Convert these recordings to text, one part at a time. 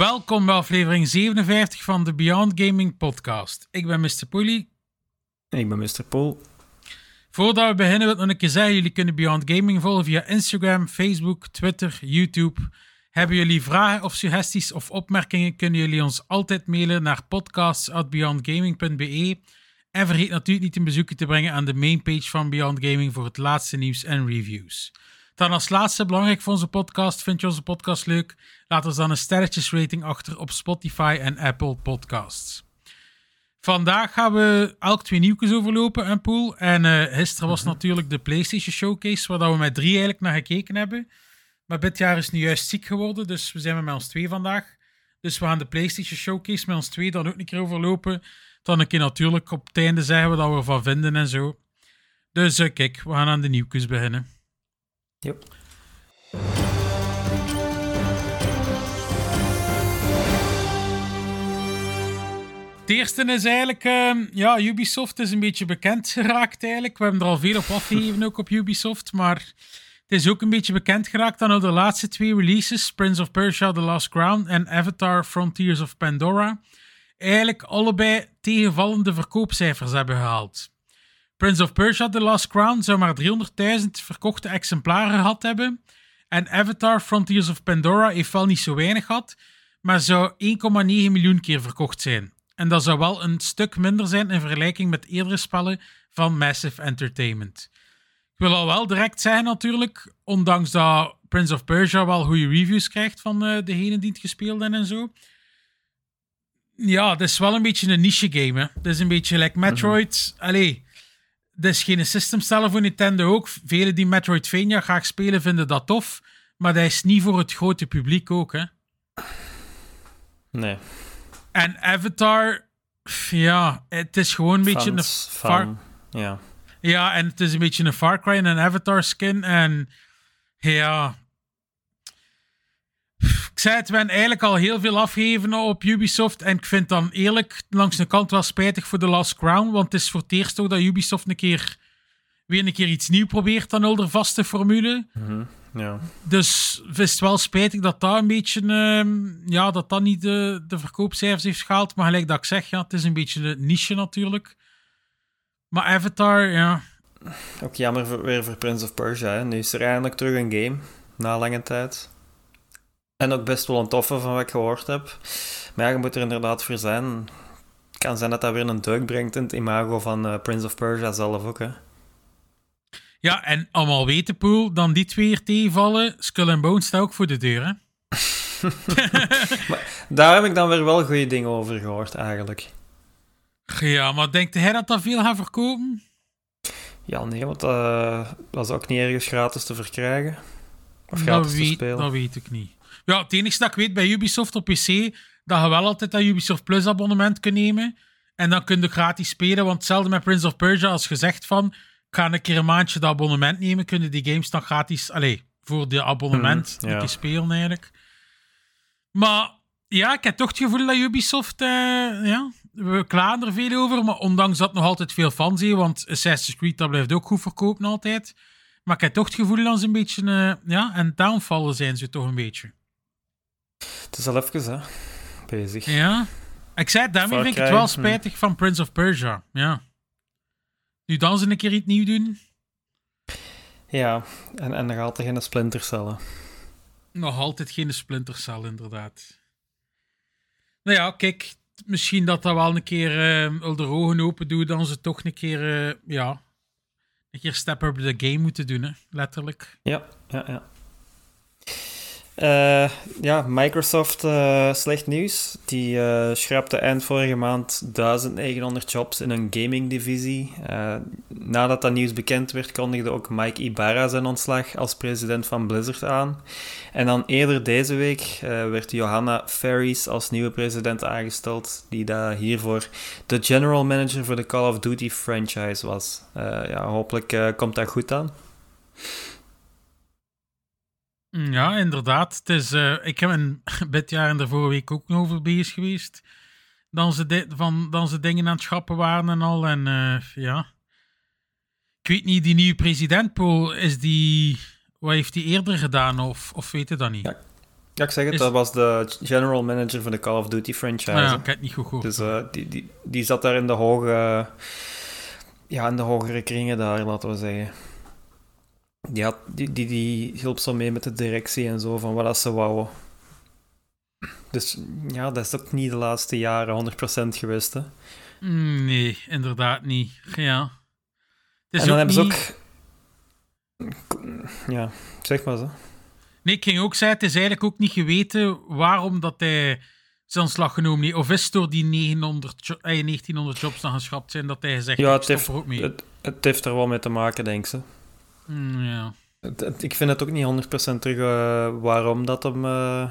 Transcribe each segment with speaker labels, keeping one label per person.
Speaker 1: Welkom bij aflevering 57 van de Beyond Gaming podcast. Ik ben Mr. Poelie.
Speaker 2: Ik ben Mr. Poel.
Speaker 1: Voordat we beginnen wil ik nog een keer zeggen, jullie kunnen Beyond Gaming volgen via Instagram, Facebook, Twitter, YouTube. Hebben jullie vragen of suggesties of opmerkingen, kunnen jullie ons altijd mailen naar podcasts.beyondgaming.be. En vergeet natuurlijk niet een bezoekje te brengen aan de mainpage van Beyond Gaming voor het laatste nieuws en reviews. Dan als laatste, belangrijk voor onze podcast, vind je onze podcast leuk? Laat ons dan een sterretjesrating achter op Spotify en Apple Podcasts. Vandaag gaan we elk twee nieuwtjes overlopen, en Poel. En eh, gisteren was natuurlijk de PlayStation Showcase, waar we met drie eigenlijk naar gekeken hebben. Maar dit jaar is nu juist ziek geworden, dus we zijn met ons twee vandaag. Dus we gaan de PlayStation Showcase met ons twee dan ook een keer overlopen. Dan een keer natuurlijk op het einde zeggen we dat we ervan vinden en zo. Dus eh, kijk, we gaan aan de nieuwtjes beginnen.
Speaker 2: Yep.
Speaker 1: Het eerste is eigenlijk, ehm, ja, Ubisoft is een beetje bekend geraakt eigenlijk. We hebben er al veel op afgegeven ook op Ubisoft, maar het is ook een beetje bekend geraakt dan de laatste twee releases, Prince of Persia The Last Crown en Avatar Frontiers of Pandora, eigenlijk allebei tegenvallende verkoopcijfers hebben gehaald. Prince of Persia The Last Crown zou maar 300.000 verkochte exemplaren gehad hebben. En Avatar Frontiers of Pandora heeft wel niet zo weinig gehad, maar zou 1,9 miljoen keer verkocht zijn. En dat zou wel een stuk minder zijn in vergelijking met eerdere spellen van Massive Entertainment. Ik wil al wel direct zeggen natuurlijk, ondanks dat Prince of Persia wel goede reviews krijgt van uh, degene die het gespeeld hebben en zo. Ja, het is wel een beetje een niche game. Hè. Het is een beetje like Metroid. Allee, het is geen systemsteller voor Nintendo ook. Velen die Metroidvania graag spelen vinden dat tof. Maar dat is niet voor het grote publiek ook. Hè.
Speaker 2: Nee.
Speaker 1: En Avatar, ja, het is gewoon een beetje een Far...
Speaker 2: Ja.
Speaker 1: Ja, en het is een beetje een Far Cry en een Avatar skin. En ja... Ik zei het, we hebben eigenlijk al heel veel afgegeven op Ubisoft. En ik vind dan eerlijk langs de kant wel spijtig voor The Last Crown. Want het is voor het eerst ook dat Ubisoft een keer weer een keer iets nieuws probeert dan al de vaste formule.
Speaker 2: ja.
Speaker 1: Dus is het wel spijtig dat dat een beetje, ehm, ja, dat dat niet de, de verkoopcijfers heeft gehaald. Maar gelijk dat ik zeg, ja, het is een beetje de niche natuurlijk. Maar Avatar, ja,
Speaker 2: Ook jammer voor, weer voor Prince of Persia. Hè. Nu is er eindelijk terug een game. Na lange tijd. En ook best wel een toffe van wat ik gehoord heb. Maar ja, je moet er inderdaad voor zijn. Het kan zijn dat dat weer een deuk brengt in het imago van eh, Prince of Persia zelf ook. Hè.
Speaker 1: Ja, en allemaal weten, Poel, dan die twee hier tegenvallen. Skull and Bones staat ook voor de deur, hè?
Speaker 2: Daar heb ik dan weer wel goede dingen over gehoord, eigenlijk.
Speaker 1: Ja, maar denkt hij dat dat veel gaat verkopen?
Speaker 2: Ja, nee, want eh, dat is ook niet ergens gratis te verkrijgen. Of gratis
Speaker 1: Dat
Speaker 2: te spelen.
Speaker 1: dat weet ik niet. Ja, het enige dat ik weet bij Ubisoft op PC, dat je wel altijd dat Ubisoft Plus abonnement kunt nemen. En dan kun je gratis spelen, want hetzelfde met Prince of Persia, als gezegd van, ik ga een keer een maandje dat abonnement nemen, kunnen die games dan gratis, allee, voor de abonnement
Speaker 2: ja.
Speaker 1: keer spelen eigenlijk. Maar ja, ik heb toch het gevoel dat Ubisoft, eh, ja, we klagen er veel over, maar ondanks dat nog altijd veel fans heeft, want Assassin's Creed, dat blijft ook goed verkopen altijd. Maar ik heb toch het gevoel dat ze een beetje, eh, ja, en downvallen zijn ze toch een beetje.
Speaker 2: Het is al even, hè. Bezig.
Speaker 1: Ja. Ik zei, daarmee
Speaker 2: Far
Speaker 1: vind ik het wel
Speaker 2: hm.
Speaker 1: spijtig van Prince of Persia. Ja. Nu dan ze een keer iets nieuws doen.
Speaker 2: Ja, en, en nog altijd geen splintercellen.
Speaker 1: Nog altijd geen Splinter Cell, inderdaad. Nou ja, kijk, misschien dat dat wel een keer eh, al de ogen open doet, dan ze toch een keer, eh, ja, een keer step up the game moeten doen, hè, letterlijk.
Speaker 2: Ja, ja, ja. Eh, ja, Microsoft, eh, slecht nieuws. Die eh, schrapte eind vorige maand 1900 jobs in hun gaming-divisie. Nadat dat nieuws bekend werd, kondigde ook Mike Ibarra zijn ontslag als president van Blizzard aan. En dan eerder deze week werd Johanna Ferries als nieuwe president aangesteld, die daar hiervoor de general manager voor de Call of Duty franchise was. Ja, hopelijk komt dat goed aan.
Speaker 1: Ja, inderdaad. Het is, eh, ik heb een bedjaar en de vorige week ook nog over bezig geweest. Dan ze, van, dan ze dingen aan het schrappen waren en al. En eh, ja. Ik weet niet, die nieuwe president, Paul, is die. Wat heeft hij eerder gedaan? Of, of weet je dat niet?
Speaker 2: Ja, Ja, ik zeg het,
Speaker 1: Is-
Speaker 2: dat was de general manager van de Call of Duty franchise.
Speaker 1: Ah ja, ik heb het niet goed gehoord.
Speaker 2: Dus eh, die, die, die zat daar in de hoge... Ja, in de hogere kringen daar, laten we zeggen. Die, had, die, die, die hielp zo mee met de directie en zo, van wat dat ze wouden. Dus ja, dat is ook niet de laatste jaren 100% geweest, hè.
Speaker 1: Mm, Nee, inderdaad niet. Ja. Het is
Speaker 2: en dan hebben ze ook... Ja, zeg maar zo.
Speaker 1: Nee, ik ging ook zeggen, het is eigenlijk ook niet geweten waarom dat hij zijn ontslag genomen heeft. Of is het door die 900 jo- eh, 1900 jobs dan geschrapt zijn dat hij gezegd
Speaker 2: Ja,
Speaker 1: ik
Speaker 2: het heeft,
Speaker 1: ook mee.
Speaker 2: het, het heeft er wel mee te maken, denk ze.
Speaker 1: Mm, ja.
Speaker 2: Ik vind het ook niet 100% terug eh, waarom dat hem eh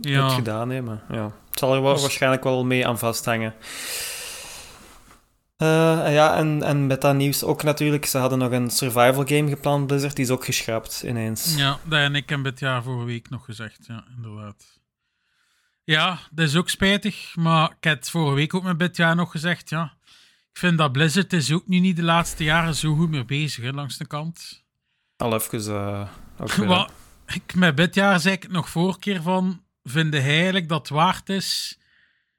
Speaker 1: Ja.
Speaker 2: het gedaan heeft. Maar ja, het zal er wel,
Speaker 1: Dus-
Speaker 2: waarschijnlijk wel mee aan vasthangen. Eh, ja, en, en met dat nieuws ook natuurlijk. Ze hadden nog een survival game gepland, Blizzard. Die is ook geschrapt ineens.
Speaker 1: ja, dat en ik heb het jaar vorige week nog gezegd. Ja, inderdaad. Ja, dat is ook spijtig. Maar ik heb het vorige week ook met dit jaar nog gezegd. Ja. Ik vind dat Blizzard is ook nu niet de laatste jaren zo goed mee bezig, hè, langs de kant.
Speaker 2: Al even
Speaker 1: Wat, ik, met dit jaar zei ik het nog vorige keer van, vind hij eigenlijk dat het waard is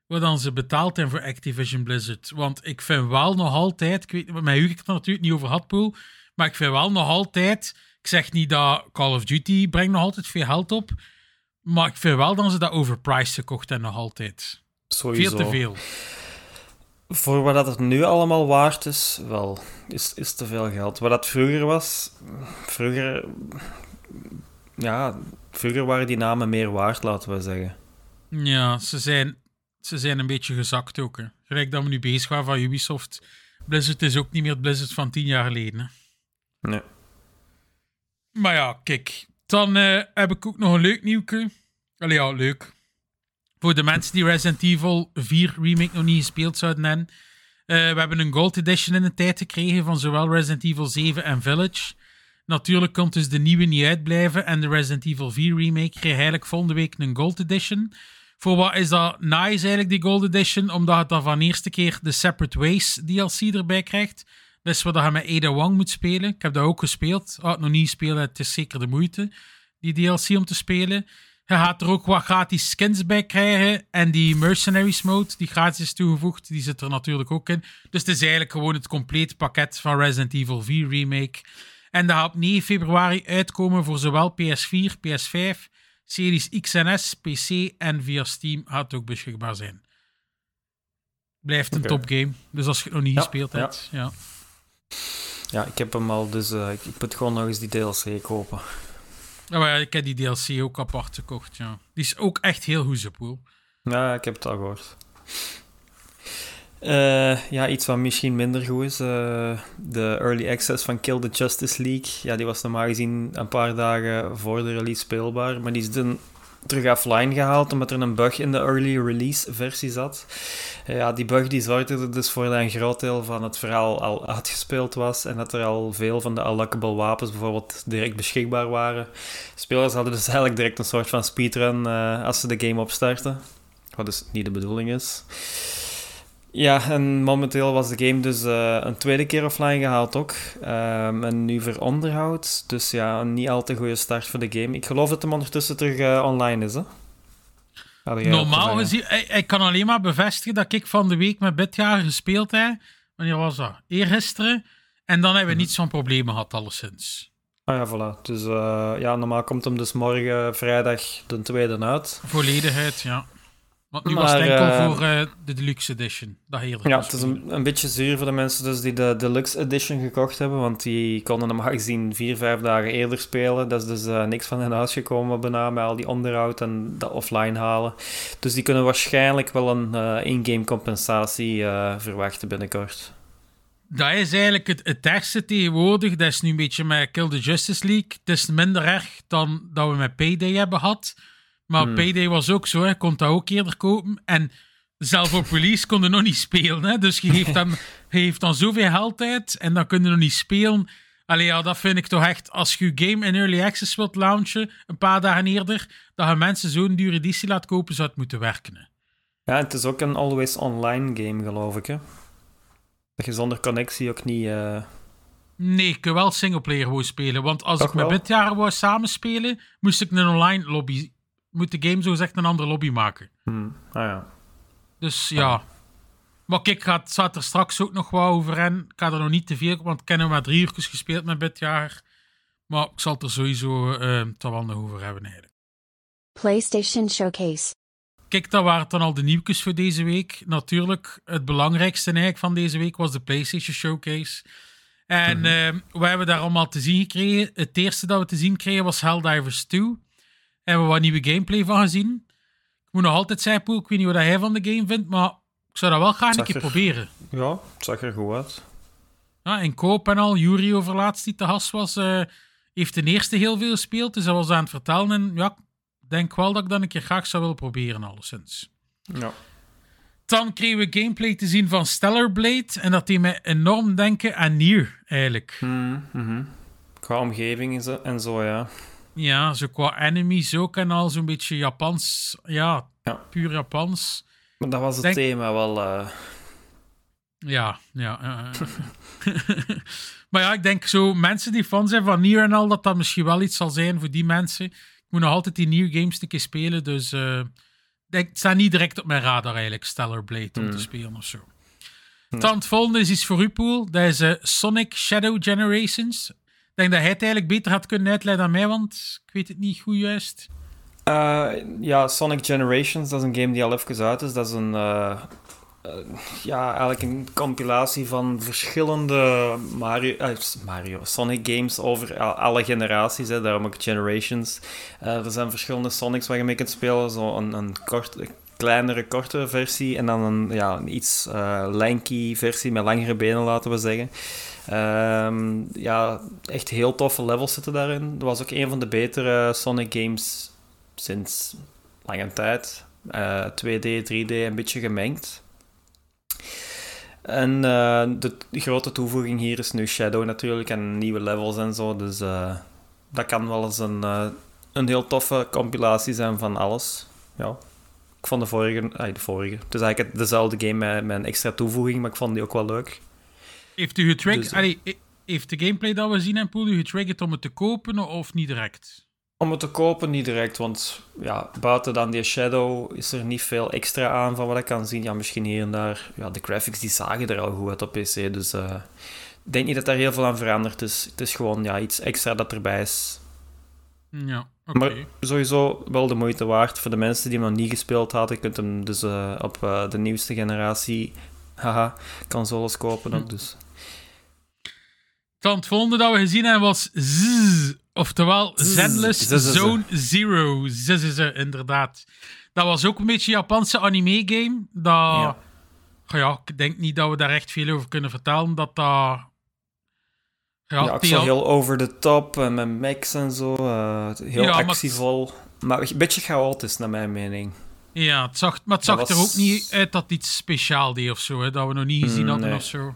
Speaker 1: wat dan ze betaald hebben voor Activision Blizzard? Want ik vind wel nog altijd, ik weet met u ik het natuurlijk niet over had, Poel, maar ik vind wel nog altijd, ik zeg niet dat Call of Duty brengt nog altijd veel geld op, maar ik vind wel dat ze dat overpriced gekocht hebben nog altijd.
Speaker 2: sowieso.
Speaker 1: Veel te veel.
Speaker 2: Voor wat dat het nu allemaal waard is, wel, is, is te veel geld. Wat dat vroeger was, vroeger, ja, vroeger waren die namen meer waard, laten we zeggen.
Speaker 1: Ja, ze zijn, ze zijn een beetje gezakt ook. Hè. Gelijk dat we nu bezig waren van Ubisoft. Blizzard is ook niet meer het Blizzard van tien jaar geleden. Hè.
Speaker 2: Nee.
Speaker 1: Maar ja, kijk. Dan eh, heb ik ook nog een leuk nieuwke. Allee, ja, leuk. Voor de mensen die Resident Evil 4 Remake nog niet gespeeld zouden hebben. Eh, we hebben een Gold Edition in de tijd gekregen van zowel Resident Evil 7 en Village. Natuurlijk komt dus de nieuwe niet uitblijven. En de Resident Evil 4 Remake kreeg eigenlijk volgende week een Gold Edition. Voor wat is dat nice eigenlijk, die Gold Edition? Omdat het dan van de eerste keer de Separate Ways DLC erbij krijgt. Dat is wat je met Ada Wong moet spelen. Ik heb dat ook gespeeld. Had het nog niet gespeeld, het is zeker de moeite. Die DLC om te spelen. Je gaat er ook wat gratis skins bij krijgen. En die Mercenaries mode, die gratis is toegevoegd, die zit er natuurlijk ook in. Dus het is eigenlijk gewoon het complete pakket van Resident Evil 4 Remake. En dat gaat op 9 februari uitkomen voor zowel PS4, PS5, Series X en S, PC en via Steam gaat het ook beschikbaar zijn. Blijft een topgame. Dus als je het nog niet
Speaker 2: Ja,
Speaker 1: gespeeld
Speaker 2: ja.
Speaker 1: hebt, ja.
Speaker 2: Ja, ik heb hem al, dus eh, ik, ik moet gewoon nog eens die DLC kopen.
Speaker 1: Maar ja, ik heb die DLC ook apart gekocht, ja. Die is ook echt heel goed, zo Poel.
Speaker 2: Ja, ik heb het al gehoord. Eh, ja, iets wat misschien minder goed is. eh, de early access van Kill the Justice League. Ja, die was normaal gezien een paar dagen voor de release speelbaar. Maar die is dan terug offline gehaald omdat er een bug in de early release versie zat. Ja, die bug die zorgde er dus voor dat een groot deel van het verhaal al uitgespeeld was. En dat er al veel van de unlockable wapens bijvoorbeeld direct beschikbaar waren. Spelers hadden dus eigenlijk direct een soort van speedrun eh, als ze de game opstarten. Wat dus niet de bedoeling is. Ja, en momenteel was de game dus eh, een tweede keer offline gehaald ook. Ehm, en nu voor onderhoud. Dus ja, een niet al te goede start voor de game. Ik geloof dat hem ondertussen terug eh, online is, hè?
Speaker 1: Normaal gezien, ik, ik kan alleen maar bevestigen dat ik van de week met Bitjaar gespeeld heb. Wanneer was dat? Eergisteren. En dan hebben we niets van problemen gehad, alleszins.
Speaker 2: Ah ja, voilà. Dus eh, ja, normaal komt hem dus morgen vrijdag de tweede uit.
Speaker 1: Volledigheid, ja. Want nu was het enkel
Speaker 2: eh,
Speaker 1: voor eh, de Deluxe Edition. Dat eerder
Speaker 2: Ja, het is een, een beetje zuur voor de mensen dus die de Deluxe Edition gekocht hebben, want die konden hem gezien vier, vijf dagen eerder spelen. Dat is dus eh, niks van in huis gekomen bijna met al die onderhoud en dat offline halen. Dus die kunnen waarschijnlijk wel een eh, in-game compensatie verwachten binnenkort.
Speaker 1: Dat is eigenlijk het, het ergste tegenwoordig. Dat is nu een beetje met Kill the Justice League. Het is minder erg dan dat we met Payday hebben gehad. Maar
Speaker 2: Hmm.
Speaker 1: Payday was ook zo. Je kon dat ook eerder kopen. En zelf op release kon je nog niet spelen. Hè? Dus je heeft, dan, je heeft dan zoveel geld uit en dan kun je nog niet spelen. Allee, ja, dat vind ik toch echt... Als je je game in Early Access wilt launchen, een paar dagen eerder, dat je mensen zo'n dure editie laat kopen, zou het moeten werken. hè.
Speaker 2: Ja, het is ook een always online game, geloof ik. Hè? Dat je zonder connectie ook niet. eh,
Speaker 1: Nee, ik kan wel singleplayer wou spelen. Want als
Speaker 2: Toch
Speaker 1: ik met
Speaker 2: wel?
Speaker 1: Bitjaren wou samenspelen, moest ik een online lobby... Moet de game zo gezegd een andere lobby maken.
Speaker 2: hmm, Ah ja.
Speaker 1: Dus ja. Maar kijk, gaat, staat er straks ook nog wat over en Ik ga er nog niet te veel, want ik heb maar drie uurtjes gespeeld met Bitjaar. Maar ik zal het er sowieso eh toch wel nog over hebben eigenlijk.
Speaker 3: PlayStation Showcase.
Speaker 1: Kijk, dat waren dan al de nieuwtjes voor deze week. Natuurlijk, het belangrijkste eigenlijk van deze week was de PlayStation Showcase. En eh, we hebben daar allemaal te zien gekregen. Het eerste dat we te zien kregen was Helldivers 2. Hebben we wat nieuwe gameplay van gezien. Ik moet nog altijd zeggen, Poel, ik weet niet wat hij van de game vindt, maar ik zou dat wel graag een keer
Speaker 2: er-
Speaker 1: proberen.
Speaker 2: Ja, het zag er goed uit.
Speaker 1: Ja, in koop en al, Jury overlaatst die te gast was, eh, heeft de eerste heel veel gespeeld. Dus hij was aan het vertellen. En ja, ik denk wel dat ik dat een keer graag zou willen proberen, alleszins.
Speaker 2: Ja.
Speaker 1: Dan kregen we gameplay te zien van Stellar Blade. En dat deed mij enorm denken aan Nier, eigenlijk.
Speaker 2: Hmm, mhm. Qua omgeving en zo, ja.
Speaker 1: Ja, zo qua enemies ook en al zo'n beetje Japans. Ja,
Speaker 2: Ja.
Speaker 1: puur Japans.
Speaker 2: Maar dat was het
Speaker 1: Denk-
Speaker 2: thema wel. eh,
Speaker 1: Ja, ja. maar ja, ik denk zo mensen die fan zijn van Nier en al, dat dat misschien wel iets zal zijn voor die mensen. Ik moet nog altijd die Nier games een keer spelen, dus eh, denk, het staat niet direct op mijn radar eigenlijk, Stellar Blade, om te spelen of zo. Dan het volgende is iets voor u, Poel. Dat is eh, Sonic Shadow Generations. Ik denk dat hij het eigenlijk beter had kunnen uitleggen dan mij, want ik weet het niet goed juist.
Speaker 2: eh, ja, Sonic Generations, dat is een game die al even uit is. Dat is een... eh, eh, ja, eigenlijk een compilatie van verschillende Mario, Mario Sonic games over alle generaties. Hè, daarom ook Generations. Er zijn verschillende Sonics waar je mee kunt spelen. Zo een, een kleinere, korte versie. En dan een, ja, een iets lanky versie met langere benen, laten we zeggen. Ehm, ja, echt heel toffe levels zitten daarin. Dat was ook een van de betere Sonic games sinds lange tijd. Eh, 2D, 3D, een beetje gemengd. En eh, de, grote toevoeging hier is nu Shadow natuurlijk en nieuwe levels en zo. Dus eh, dat kan wel eens een, eh, een heel toffe compilatie zijn van alles. Ja. Ik vond de vorige, de vorige. Het is eigenlijk dezelfde game met, met een extra toevoeging, maar ik vond die ook wel leuk.
Speaker 1: Heeft u getriggerd...
Speaker 2: Dus,
Speaker 1: eh, heeft de gameplay dat we zien en Poel u getriggerd om het te kopen of niet direct?
Speaker 2: Om het te kopen niet direct, want ja, buiten dan die Shadow is er niet veel extra aan van wat ik kan zien. Ja, misschien hier en daar. Ja, de graphics die zagen er al goed uit op PC, dus eh, ik denk niet dat daar heel veel aan veranderd is. Het is gewoon ja, iets extra dat erbij is.
Speaker 1: Ja, oké.
Speaker 2: Maar sowieso wel de moeite waard voor de mensen die hem nog niet gespeeld hadden. Je kunt hem dus eh, op de nieuwste generatie haha, consoles kopen ook, dus...
Speaker 1: Dan het volgende dat we gezien hebben was Zzz, oftewel Zenless. Zone Zero. Zzz, inderdaad. Dat was ook een beetje een Japanse anime-game. Dat,
Speaker 2: Ja.
Speaker 1: ja. ik denk niet dat we daar echt veel over kunnen vertellen. Dat dat... Ja,
Speaker 2: Ja,
Speaker 1: al-
Speaker 2: heel over the top en met mechs en zo. eh, heel
Speaker 1: Ja, maar-
Speaker 2: actievol. Maar een beetje chaotisch, naar mijn mening.
Speaker 1: ja, het zag, maar het zag er ook niet uit dat iets speciaal deed of zo. Hè, dat we nog niet gezien
Speaker 2: Mm,
Speaker 1: hadden
Speaker 2: nee.
Speaker 1: of zo.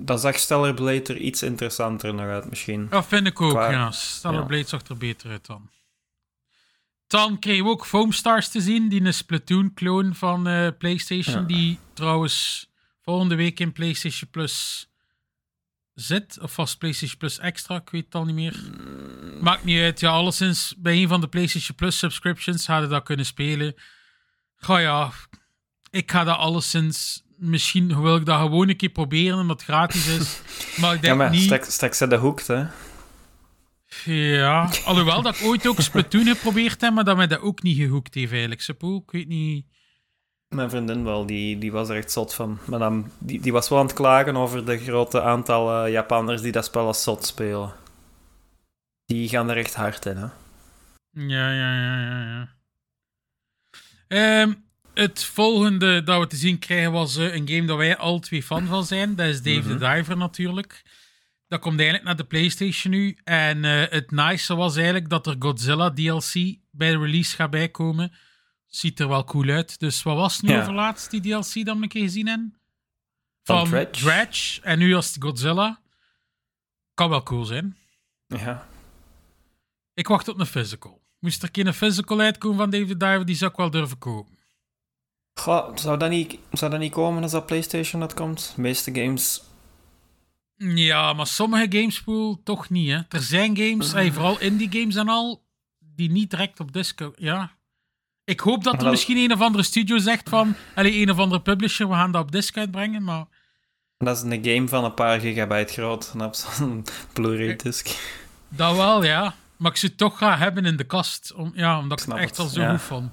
Speaker 2: Dat zag Stellar Blade er iets interessanter nog uit, misschien.
Speaker 1: Dat vind ik ook,
Speaker 2: Qua-
Speaker 1: ja. Stellar
Speaker 2: ja.
Speaker 1: Blade zag er beter uit dan. Dan kregen we ook Foamstars te zien, die een Splatoon-clone van eh, PlayStation,
Speaker 2: Ja.
Speaker 1: die trouwens volgende week in PlayStation Plus zit. Of was PlayStation Plus Extra, ik weet het al niet meer.
Speaker 2: Mm.
Speaker 1: Maakt niet uit, ja, alleszins bij een van de PlayStation Plus subscriptions hadden dat kunnen spelen. Ga ja, ik ga dat alleszins... Misschien wil ik dat gewoon een keer proberen, omdat het gratis is. Maar ik
Speaker 2: Ja,
Speaker 1: denk
Speaker 2: maar
Speaker 1: niet...
Speaker 2: straks, de hoekt, hè.
Speaker 1: Ja, alhoewel dat ik ooit ook Splatoon geprobeerd heb, maar dat mij dat ook niet gehoekt heeft eigenlijk. Sepoel, ik weet niet...
Speaker 2: Mijn vriendin wel, die, die was er echt zot van. Maar dan, die, die was wel aan het klagen over de grote aantal eh, Japanners die dat spel als zot spelen. Die gaan er echt hard in, hè.
Speaker 1: Ja, ja, ja, ja, ja. Ehm, het volgende dat we te zien krijgen was eh, een game dat wij al twee fan van zijn. Dat is Dave the Diver natuurlijk. Dat komt eigenlijk naar de PlayStation nu. En eh, het nice was eigenlijk dat er Godzilla DLC bij de release gaat bijkomen. Ziet er wel cool uit. Dus wat was nu
Speaker 2: Ja.
Speaker 1: over laatst, die DLC dat we een keer gezien hebben?
Speaker 2: Van Dredge.
Speaker 1: En nu als Godzilla. Kan wel cool zijn.
Speaker 2: Ja.
Speaker 1: Ik wacht op een physical. Moest er een keer een physical uitkomen van Dave the Diver, die zou ik wel durven kopen.
Speaker 2: Goh, zou dat, niet, zou dat niet komen als dat PlayStation dat komt? De meeste games...
Speaker 1: Ja, maar sommige games pool toch niet. Hè. Er zijn games, eh, vooral indie games en al, die niet direct op disco. Ja. Ik hoop dat er misschien een of andere studio zegt van, allee, een of andere publisher, we gaan dat op disc uitbrengen, maar
Speaker 2: Dat is een game van een paar gigabyte groot. En op zo'n Blu-ray disc.
Speaker 1: dat wel, ja. Maar ik zou het toch gaan hebben in de kast, om, ja, omdat ik het echt
Speaker 2: het,
Speaker 1: al zo
Speaker 2: ja.
Speaker 1: goed vond.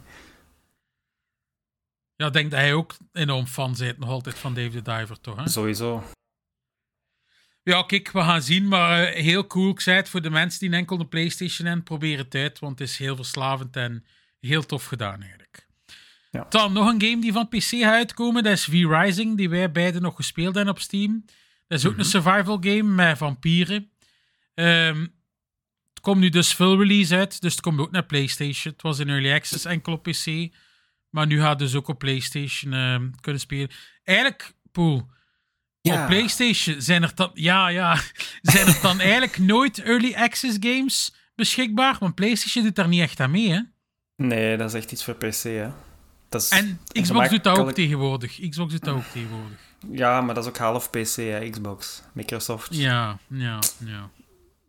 Speaker 1: Ja, ik denk dat hij ook enorm fan bent nog altijd van Dave the Diver, toch? Hè?
Speaker 2: Sowieso.
Speaker 1: Ja, kijk, we gaan zien. Maar eh, heel cool. Ik zei het voor de mensen die enkel een PlayStation hebben, probeer het uit. Want het is heel verslavend en heel tof gedaan eigenlijk.
Speaker 2: Ja.
Speaker 1: Dan nog een game die van PC gaat uitkomen. Dat is V-Rising, die wij beiden nog gespeeld hebben op Steam. Dat is ook een survival game met vampieren. Ehm, het komt nu dus full release uit, dus het komt ook naar PlayStation. Het was in Early Access enkel op PC. Maar nu gaat dus ook op PlayStation ehm, kunnen spelen. Eigenlijk, Poel,
Speaker 2: Ja.
Speaker 1: op PlayStation zijn er dan, ja, ja, zijn er dan eigenlijk nooit early access games beschikbaar? Want PlayStation doet daar niet echt aan mee, hè?
Speaker 2: Nee, dat is echt iets voor PC, hè. Dat is
Speaker 1: En Xbox doet dat ook tegenwoordig. Xbox doet dat ook tegenwoordig.
Speaker 2: Ja, maar dat is ook half PC, hè, Xbox. Microsoft.
Speaker 1: Ja, ja, ja.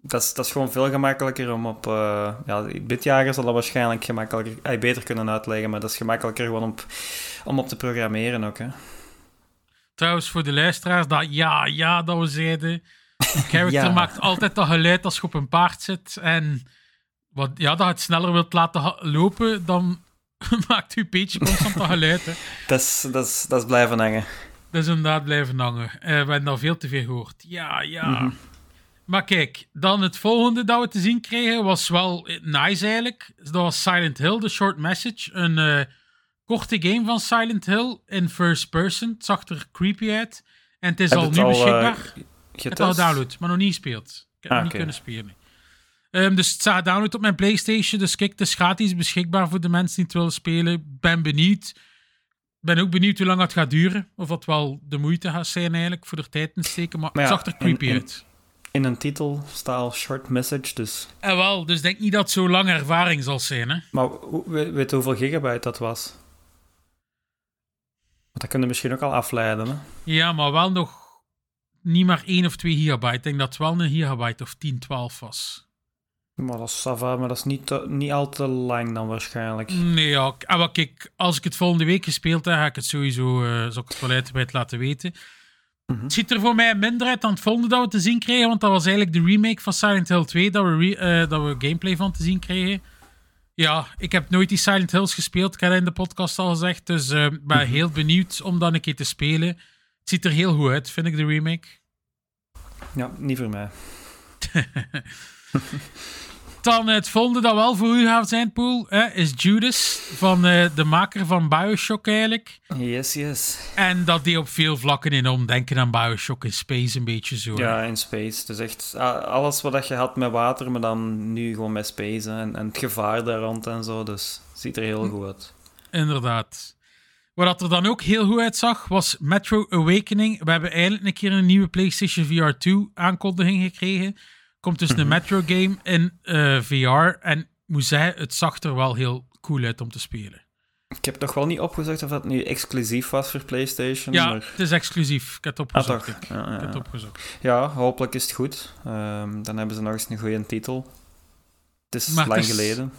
Speaker 2: Dat, is, dat is gewoon veel gemakkelijker om op... eh ja, Bitjager zal dat waarschijnlijk gemakkelijker, beter kunnen uitleggen, maar dat is gemakkelijker gewoon op, om op te programmeren ook, hè.
Speaker 1: Trouwens, voor de luisteraars, dat ja, ja, dat we zeiden. Een character
Speaker 2: Ja.
Speaker 1: maakt altijd dat geluid als je op een paard zit. En wat, ja, dat je het sneller wilt laten lopen, dan maakt uw beetje constant dat geluid, hè.
Speaker 2: Dat is, dat is, dat is blijven hangen.
Speaker 1: Dat is inderdaad blijven hangen. Eh, we hebben al veel te veel gehoord. Ja, ja. Maar kijk, dan het volgende dat we te zien kregen was wel nice eigenlijk. Dat was Silent Hill, The Short Message. Een eh, korte game van Silent Hill in first person. Het zag er creepy uit. En het is
Speaker 2: Heb
Speaker 1: al
Speaker 2: het
Speaker 1: nu
Speaker 2: al, eh,
Speaker 1: beschikbaar. Ik heb het al download, maar nog niet gespeeld. Ik heb
Speaker 2: Ah,
Speaker 1: het niet kunnen spelen. Ehm, dus het staat download op mijn PlayStation. Dus kijk, het is gratis beschikbaar voor de mensen die het willen spelen. Ben benieuwd. Ben ook benieuwd hoe lang het gaat duren. Of dat wel de moeite gaat zijn eigenlijk voor de tijd in te steken. Maar,
Speaker 2: Maar
Speaker 1: het zag er creepy uit.
Speaker 2: In een titel staat al short message, dus...
Speaker 1: En wel, dus denk niet dat het zo lange ervaring zal zijn. Hè?
Speaker 2: Maar weet, je hoeveel gigabyte dat was? Want dat kun je misschien ook al afleiden, hè.
Speaker 1: Ja, maar wel nog niet maar 1 of 2 gigabyte. Ik denk dat het wel een gigabyte of 10, 12 was.
Speaker 2: Maar dat is sava, maar dat is niet, te- niet al te lang dan waarschijnlijk.
Speaker 1: Nee, ja. k- ah, wel, kijk, als ik het volgende week gespeeld heb, ga ik het sowieso eh zal ik het wel laten weten.
Speaker 2: Mhm.
Speaker 1: Het ziet er voor mij minder uit dan het volgende dat we te zien kregen, want dat was eigenlijk de remake van Silent Hill 2, dat we, re- eh, dat we gameplay van te zien kregen. Ja, ik heb nooit die Silent Hills gespeeld, ik heb dat in de podcast al gezegd, dus eh, ik ben heel benieuwd om dan een keer te spelen. Het ziet er heel goed uit, vind ik, de remake.
Speaker 2: Ja, niet voor mij.
Speaker 1: Dan het volgende dat wel voor u gaat zijn, Poel, hè, is Judas, van eh, de maker van Bioshock eigenlijk.
Speaker 2: Yes, yes.
Speaker 1: En dat die op veel vlakken in omdenken aan Bioshock in Space een beetje zo.
Speaker 2: Ja, in space. Dus echt alles wat je had met water, maar dan nu gewoon met space. hè. En, en het gevaar daar rond en zo. Dus ziet er heel goed uit.
Speaker 1: Inderdaad. Wat er dan ook heel goed uitzag, was Metro Awakening. We hebben eindelijk een keer een nieuwe PlayStation VR 2 aankondiging gekregen. Komt dus een Metro game in eh, VR. En moet zeggen, het zag er wel heel cool uit om te spelen.
Speaker 2: Ik heb nog wel niet opgezocht of dat nu exclusief was voor PlayStation.
Speaker 1: Ja,
Speaker 2: maar...
Speaker 1: het is exclusief. Ik heb het
Speaker 2: Ah,
Speaker 1: opgezocht.
Speaker 2: toch?
Speaker 1: ik.
Speaker 2: Ja, ja,
Speaker 1: Ik heb het opgezocht.
Speaker 2: Ja, hopelijk is het goed. Ehm, dan hebben ze nog eens een goede titel. Het is
Speaker 1: Maar het
Speaker 2: lang
Speaker 1: is-
Speaker 2: geleden.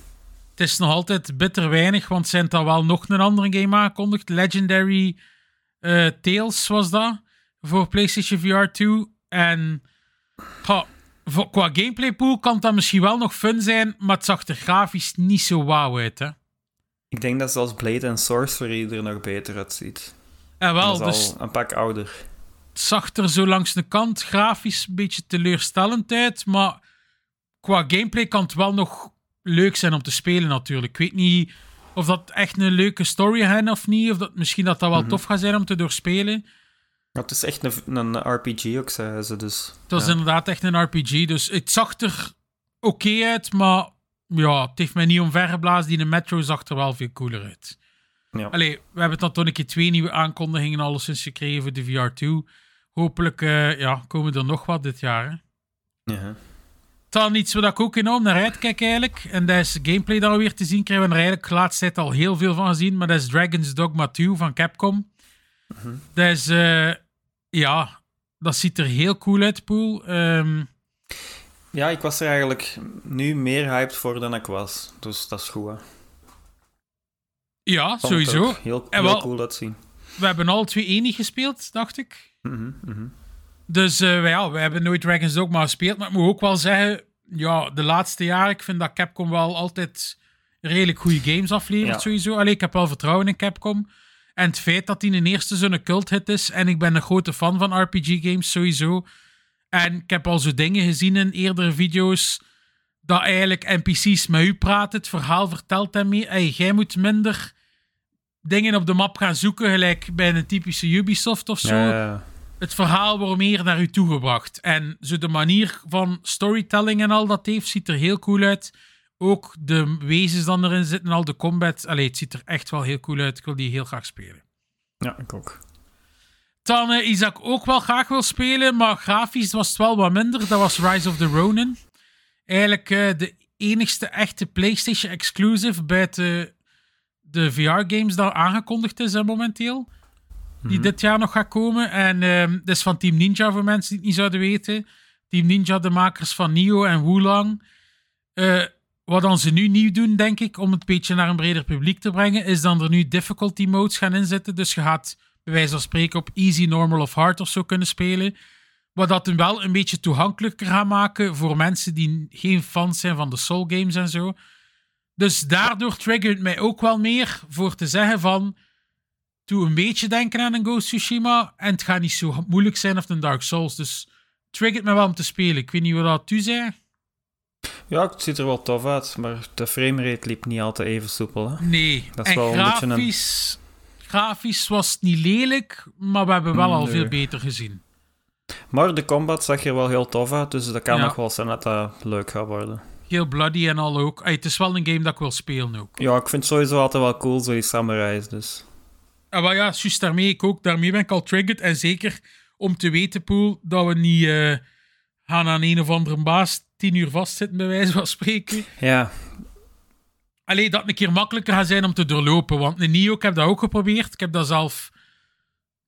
Speaker 1: Het is nog altijd bitter weinig, want zijn er wel nog een andere game aangekondigd. Legendary eh, Tales was dat, voor PlayStation VR 2. En ha, voor- qua gameplay pool kan dat misschien wel nog fun zijn, maar het zag er grafisch niet zo wauw uit. Hè?
Speaker 2: Ik denk dat zelfs Blade and Sorcery er nog beter uitziet.
Speaker 1: En wel,
Speaker 2: dat is
Speaker 1: dus
Speaker 2: al een pak ouder.
Speaker 1: het zag er zo langs de kant grafisch een beetje teleurstellend uit. Maar qua gameplay kan het wel nog leuk zijn om te spelen natuurlijk. Ik weet niet of dat echt een leuke story is of niet. Of dat, misschien dat dat wel
Speaker 2: Mhm.
Speaker 1: tof gaat zijn om te doorspelen.
Speaker 2: Het is echt een, een RPG ook, zeiden ze dus.
Speaker 1: Het was
Speaker 2: ja.
Speaker 1: inderdaad echt een RPG. Dus het zag er oké uit, maar ja, het heeft mij niet omvergeblazen. Die in Metro zag er wel veel cooler uit.
Speaker 2: Ja.
Speaker 1: Allee, we hebben dan toch een keer twee nieuwe aankondigingen alleszins gekregen voor de VR2. Hopelijk eh, ja, komen er nog wat dit jaar. Hè.
Speaker 2: Ja.
Speaker 1: Dan iets waar ik ook enorm naar uitkijk eigenlijk. En dat is gameplay dat we weer te zien krijgen. We hebben er eigenlijk de laatste tijd al heel veel van gezien. Maar dat is Dragon's Dogma 2 van Capcom. Is... eh, ja, dat ziet er heel cool uit, Poel. Ehm,
Speaker 2: ja, ik was er eigenlijk nu meer hyped voor dan ik was. Dus dat is goed, hè.
Speaker 1: ja,
Speaker 2: Vond
Speaker 1: sowieso.
Speaker 2: ook Heel,
Speaker 1: En
Speaker 2: heel
Speaker 1: wel-
Speaker 2: cool uitzien.
Speaker 1: We hebben al twee enig gespeeld, dacht ik.
Speaker 2: Mhm, mhm.
Speaker 1: Dus eh, ja, we hebben nooit Dragon's Dogma gespeeld. Maar ik moet ook wel zeggen, ja, de laatste jaren, ik vind dat Capcom wel altijd redelijk goede games aflevert,
Speaker 2: Ja.
Speaker 1: sowieso. Allee, ik heb wel vertrouwen in Capcom. En het feit dat die een eerste zo'n cult hit is, en ik ben een grote fan van RPG-games, sowieso. En ik heb al zo dingen gezien in eerdere video's, dat eigenlijk NPC's met u praten, het verhaal vertelt hem mee. Hey, jij moet minder dingen op de map gaan zoeken, gelijk bij een typische Ubisoft of zo
Speaker 2: Ja, ja, ja.
Speaker 1: het verhaal wordt meer naar u toegebracht. En zo de manier van storytelling en al dat heeft, ziet er heel cool uit. Ook de wezens dan erin zitten, al de combat. Allee, het ziet er echt wel heel cool uit. Ik wil die heel graag spelen.
Speaker 2: ja, ik ook.
Speaker 1: Dan eh, dat ik ook wel graag wil spelen, maar grafisch was het wel wat minder. Dat was Rise of the Ronin. Eigenlijk eh, de enigste echte PlayStation exclusive bij de, de VR-games dat aangekondigd is momenteel. Die dit jaar nog gaat komen. En ehm dat is van Team Ninja, voor mensen die het niet zouden weten. Team Ninja, de makers van Nio en Wulang. Wat dan ze nu nieuw doen, denk ik, om het beetje naar een breder publiek te brengen, is dan er nu difficulty modes gaan inzetten. Dus je gaat bij wijze van spreken op easy, normal of hard of zo kunnen spelen. Wat dat wel een beetje toegankelijker gaat maken voor mensen die geen fans zijn van de Soul games en zo. Dus daardoor triggert mij ook wel meer voor te zeggen van... Doe een beetje denken aan een Ghost Tsushima. En het gaat niet zo moeilijk zijn of een Dark Souls. Dus triggert me wel om te spelen. Ik weet niet wat dat u zei.
Speaker 2: Ja, het ziet er wel tof uit, maar de framerate liep niet altijd even soepel. Hè?
Speaker 1: Nee.
Speaker 2: Dat is
Speaker 1: en
Speaker 2: wel een beetje een-
Speaker 1: grafisch, grafisch was het niet lelijk, maar we hebben wel al veel beter gezien.
Speaker 2: Maar de combat zag er wel heel tof uit, dus dat kan
Speaker 1: Ja.
Speaker 2: nog wel zijn dat dat leuk gaat worden.
Speaker 1: Heel bloody en al ook. Het is wel een game dat ik wil spelen ook.
Speaker 2: Ja, ik vind het sowieso altijd wel cool, zo die samurais, dus...
Speaker 1: En wel ja, juist daarmee ik ook. Daarmee ben ik al triggered. En zeker om te weten, Poel, dat we niet eh, gaan aan een of andere baas tien uur vastzitten, bij wijze van spreken.
Speaker 2: Ja,
Speaker 1: Alleen dat het een keer makkelijker gaat zijn om te doorlopen. Want een Nio, ik heb dat ook geprobeerd. Ik heb dat zelf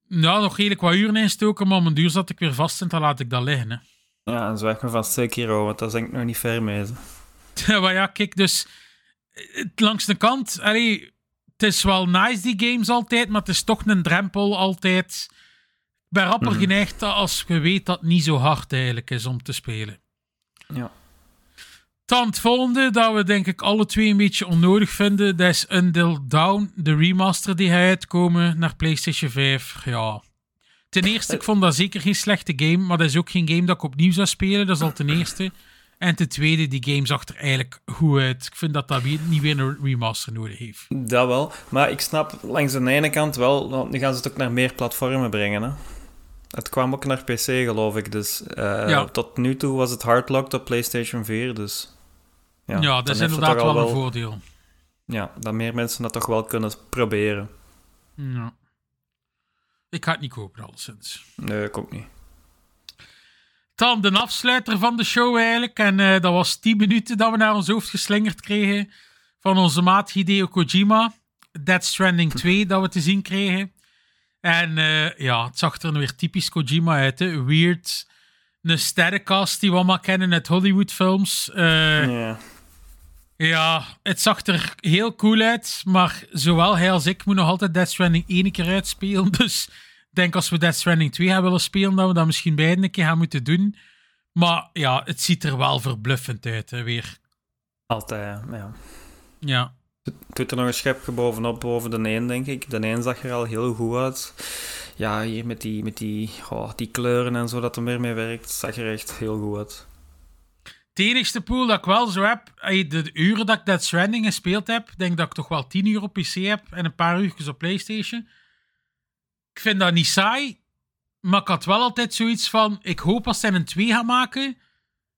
Speaker 1: nou, nog redelijk wat uren instoken, maar om een duur zat ik weer vast en dan laat ik dat liggen. Hè.
Speaker 2: ja en zwijg me van Sekiro, want dat is denk ik nog niet ver mee.
Speaker 1: maar ja, kijk, dus langs de kant, allee, het is wel nice die games altijd, maar het is toch een drempel altijd. Ik ben rapper
Speaker 2: Mhm.
Speaker 1: geneigd dat als je weet dat het niet zo hard eigenlijk is om te spelen.
Speaker 2: Ja.
Speaker 1: Dan het volgende, dat we denk ik alle twee een beetje onnodig vinden, dat is Until Down, de remaster die gaat uitkomen naar PlayStation 5. Ja. Ten eerste, ik vond dat zeker geen slechte game, maar dat is ook geen game dat ik opnieuw zou spelen, dat is al ten eerste. En ten tweede, die game zag er eigenlijk goed uit. Ik vind dat dat weer- niet weer een remaster nodig heeft.
Speaker 2: Dat wel, maar ik snap langs de ene kant wel, want nu gaan ze het ook naar meer platformen brengen. Hè? Het kwam ook naar PC, geloof ik, dus eh,
Speaker 1: Ja.
Speaker 2: tot nu toe was het hardlocked op PlayStation 4, dus...
Speaker 1: Ja,
Speaker 2: dan
Speaker 1: dat is inderdaad
Speaker 2: al
Speaker 1: wel een voordeel.
Speaker 2: Ja, dat meer mensen dat toch wel kunnen proberen.
Speaker 1: Ja. Ik ga het niet kopen, alleszins.
Speaker 2: Nee, ik ook niet.
Speaker 1: Dan de afsluiter van de show eigenlijk. En eh, dat was 10 minuten dat we naar ons hoofd geslingerd kregen van onze maat Hideo Kojima. Dead Stranding 2 dat we te zien kregen. En eh, ja, het zag er weer typisch Kojima uit. Hè? Weird. Een sterrenkast die we allemaal kennen uit Hollywood-films. Eh,
Speaker 2: Ja.
Speaker 1: Ja, het zag er heel cool uit, maar zowel hij als ik moeten nog altijd Death Stranding één keer uitspelen. Dus ik denk als we Death Stranding 2 gaan willen spelen, dat we dat misschien beide een keer gaan moeten doen. Maar ja, het ziet er wel verbluffend uit, hè, weer.
Speaker 2: Altijd, ja. ja. Doet er nog een schepje bovenop, boven de een, denk ik. De een zag er al heel goed uit. Ja, hier met die, met die, oh, die kleuren en zo dat er meer mee werkt, zag er echt heel goed uit.
Speaker 1: Het enigste pool dat ik wel zo heb, de uren dat ik Dead Stranding gespeeld heb, denk dat ik toch wel 10 uur op PC heb en een paar uurtjes op PlayStation. Ik vind dat niet saai, maar ik had wel altijd zoiets van: ik hoop als hij een 2 gaat maken,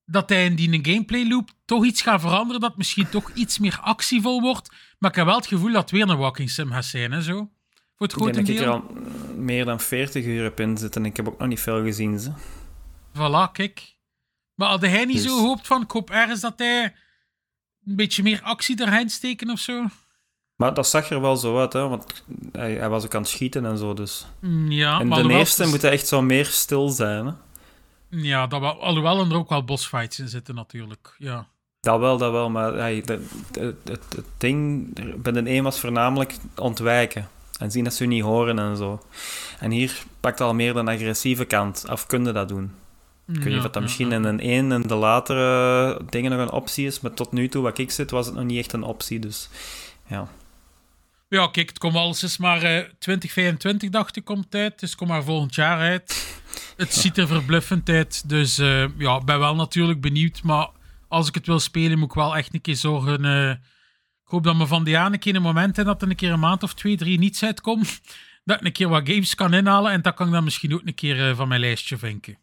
Speaker 1: dat hij in die gameplay loop toch iets gaat veranderen, dat misschien toch iets meer actievol wordt. Maar ik heb wel het gevoel dat het weer een walking sim gaat zijn, hè, zo. Voor het
Speaker 2: Ik denk dat ik er al meer dan 40 uur heb in zitten en ik heb ook nog niet veel gezien. Ze.
Speaker 1: Voilà, kijk. Maar had hij niet
Speaker 2: Dus-
Speaker 1: zo gehoopt van, ik hoop ergens dat hij een beetje meer actie erheen steken of zo?
Speaker 2: Maar dat zag er wel zo uit, hè, want hij, hij was ook aan het schieten en zo. Dus.
Speaker 1: Mm, Ja,
Speaker 2: en
Speaker 1: maar
Speaker 2: de eerste moet hij echt zo meer stil zijn. Hè.
Speaker 1: Ja, dat wel, alhoewel er ook wel bossfights in zitten natuurlijk. Ja.
Speaker 2: Dat wel, dat wel, maar hey, de- de- het, het ding bij de een was voornamelijk ontwijken. En zien dat ze je niet horen en zo. En hier pakt al meer de agressieve kant. Of kun je dat doen? Ik weet niet of dat misschien in een 1 en de latere dingen nog een optie is. Maar tot nu toe, wat ik zit, was het nog niet echt een optie. Dus ja.
Speaker 1: Ja, kijk, het komt alles is maar eh 2025 dacht ik komt uit. Dus komt maar volgend jaar uit. Het ziet er verbluffend uit. Dus eh, ja, ik ben wel natuurlijk benieuwd. Maar als ik het wil spelen, moet ik wel echt een keer zorgen. eh, ik hoop dat me van die aan een keer een moment in dat er een keer een maand of twee, drie niets uitkomt. Dat ik een keer wat games kan inhalen. En dat kan ik dan misschien ook een keer eh, van mijn lijstje vinken.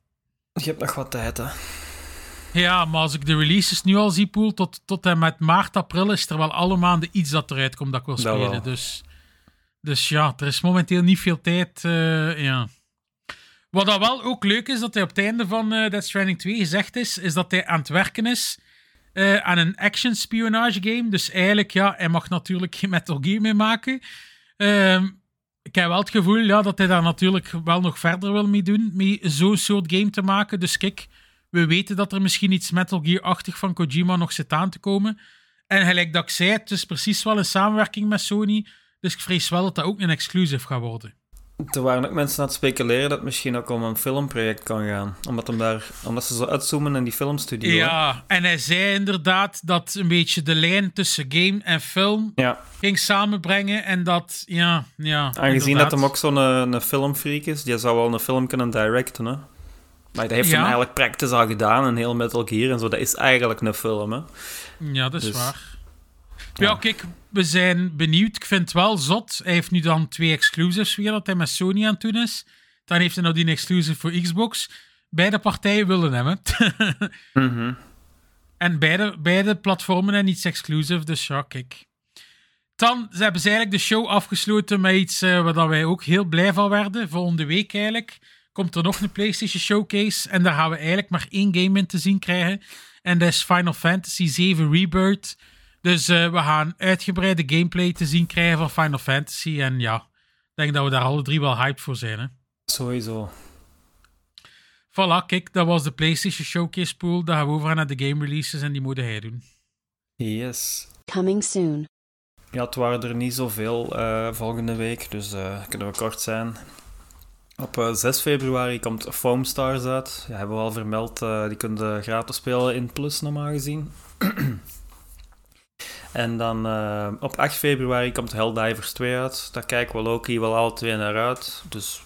Speaker 2: Je hebt nog wat tijd, hè.
Speaker 1: Ja, maar als ik de releases nu al zie, Poel, tot, tot en met maart, april is er wel alle maanden iets dat eruit komt dat ik wil
Speaker 2: Dat
Speaker 1: spelen.
Speaker 2: wel.
Speaker 1: Dus, dus ja, er is momenteel niet veel tijd. eh, ja. Wat dat wel ook leuk is, dat hij op het einde van eh Death Stranding 2 gezegd is, is dat hij aan het werken is eh, aan een action spionage game. Dus eigenlijk, ja, hij mag natuurlijk geen Metal Gear mee maken. Ehm, ik heb wel het gevoel ja, dat hij daar natuurlijk wel nog verder wil mee doen, met zo'n soort game te maken. Dus kijk, we weten dat er misschien iets Metal Gear-achtig van Kojima nog zit aan te komen. En gelijk dat ik zei, het is precies wel een samenwerking met Sony. Dus ik vrees wel dat dat ook een exclusive gaat worden.
Speaker 2: Er waren ook mensen aan het speculeren dat het misschien ook om een filmproject kan gaan. Omdat, hem daar, omdat ze zo uitzoomen in die filmstudio. hè.
Speaker 1: Ja, en hij zei inderdaad dat een beetje de lijn tussen game en film
Speaker 2: ja.
Speaker 1: ging samenbrengen. En dat, ja, ja.
Speaker 2: Aangezien
Speaker 1: inderdaad.
Speaker 2: dat hem ook zo'n een, een filmfreak is, die zou wel een film kunnen directen, hè. Maar dat heeft
Speaker 1: Ja.
Speaker 2: hem eigenlijk praktisch al gedaan, een heel Metal Gear en zo. Dat is eigenlijk een film, hè.
Speaker 1: Ja, dat is
Speaker 2: Dus-
Speaker 1: waar. Ja.
Speaker 2: Ja.
Speaker 1: kijk, we zijn benieuwd. Ik vind het wel zot. Hij heeft nu dan twee exclusives weer dat hij met Sony aan het doen is. Dan heeft hij nou die exclusive voor Xbox. Beide partijen willen hem, hè.
Speaker 2: Mhm.
Speaker 1: En beide, beide platformen en iets exclusive, dus ja, kijk. Dan ze hebben ze eigenlijk de show afgesloten met iets eh, waar wij ook heel blij van werden. Volgende week eigenlijk komt er nog een PlayStation Showcase. En daar gaan we eigenlijk maar één game in te zien krijgen. En dat is Final Fantasy 7 Rebirth. Dus eh, we gaan uitgebreide gameplay te zien krijgen van Final Fantasy. En ja, ik denk dat we daar alle drie wel hyped voor zijn. Hè?
Speaker 2: Sowieso.
Speaker 1: Voilà, kijk, dat was de PlayStation Showcase pool. Dan gaan we over naar de game releases en die moeten hij doen.
Speaker 2: Yes.
Speaker 3: Coming soon.
Speaker 2: Ja, het waren er niet zoveel eh volgende week, dus eh, kunnen we kort zijn. Op eh, 6 februari komt Foam Stars uit. Ja, hebben we al vermeld. eh, die kunnen gratis spelen in Plus, normaal gezien. en dan eh, op 8 februari komt Helldivers 2 uit. Daar kijken we Loki wel alle twee naar uit. Dus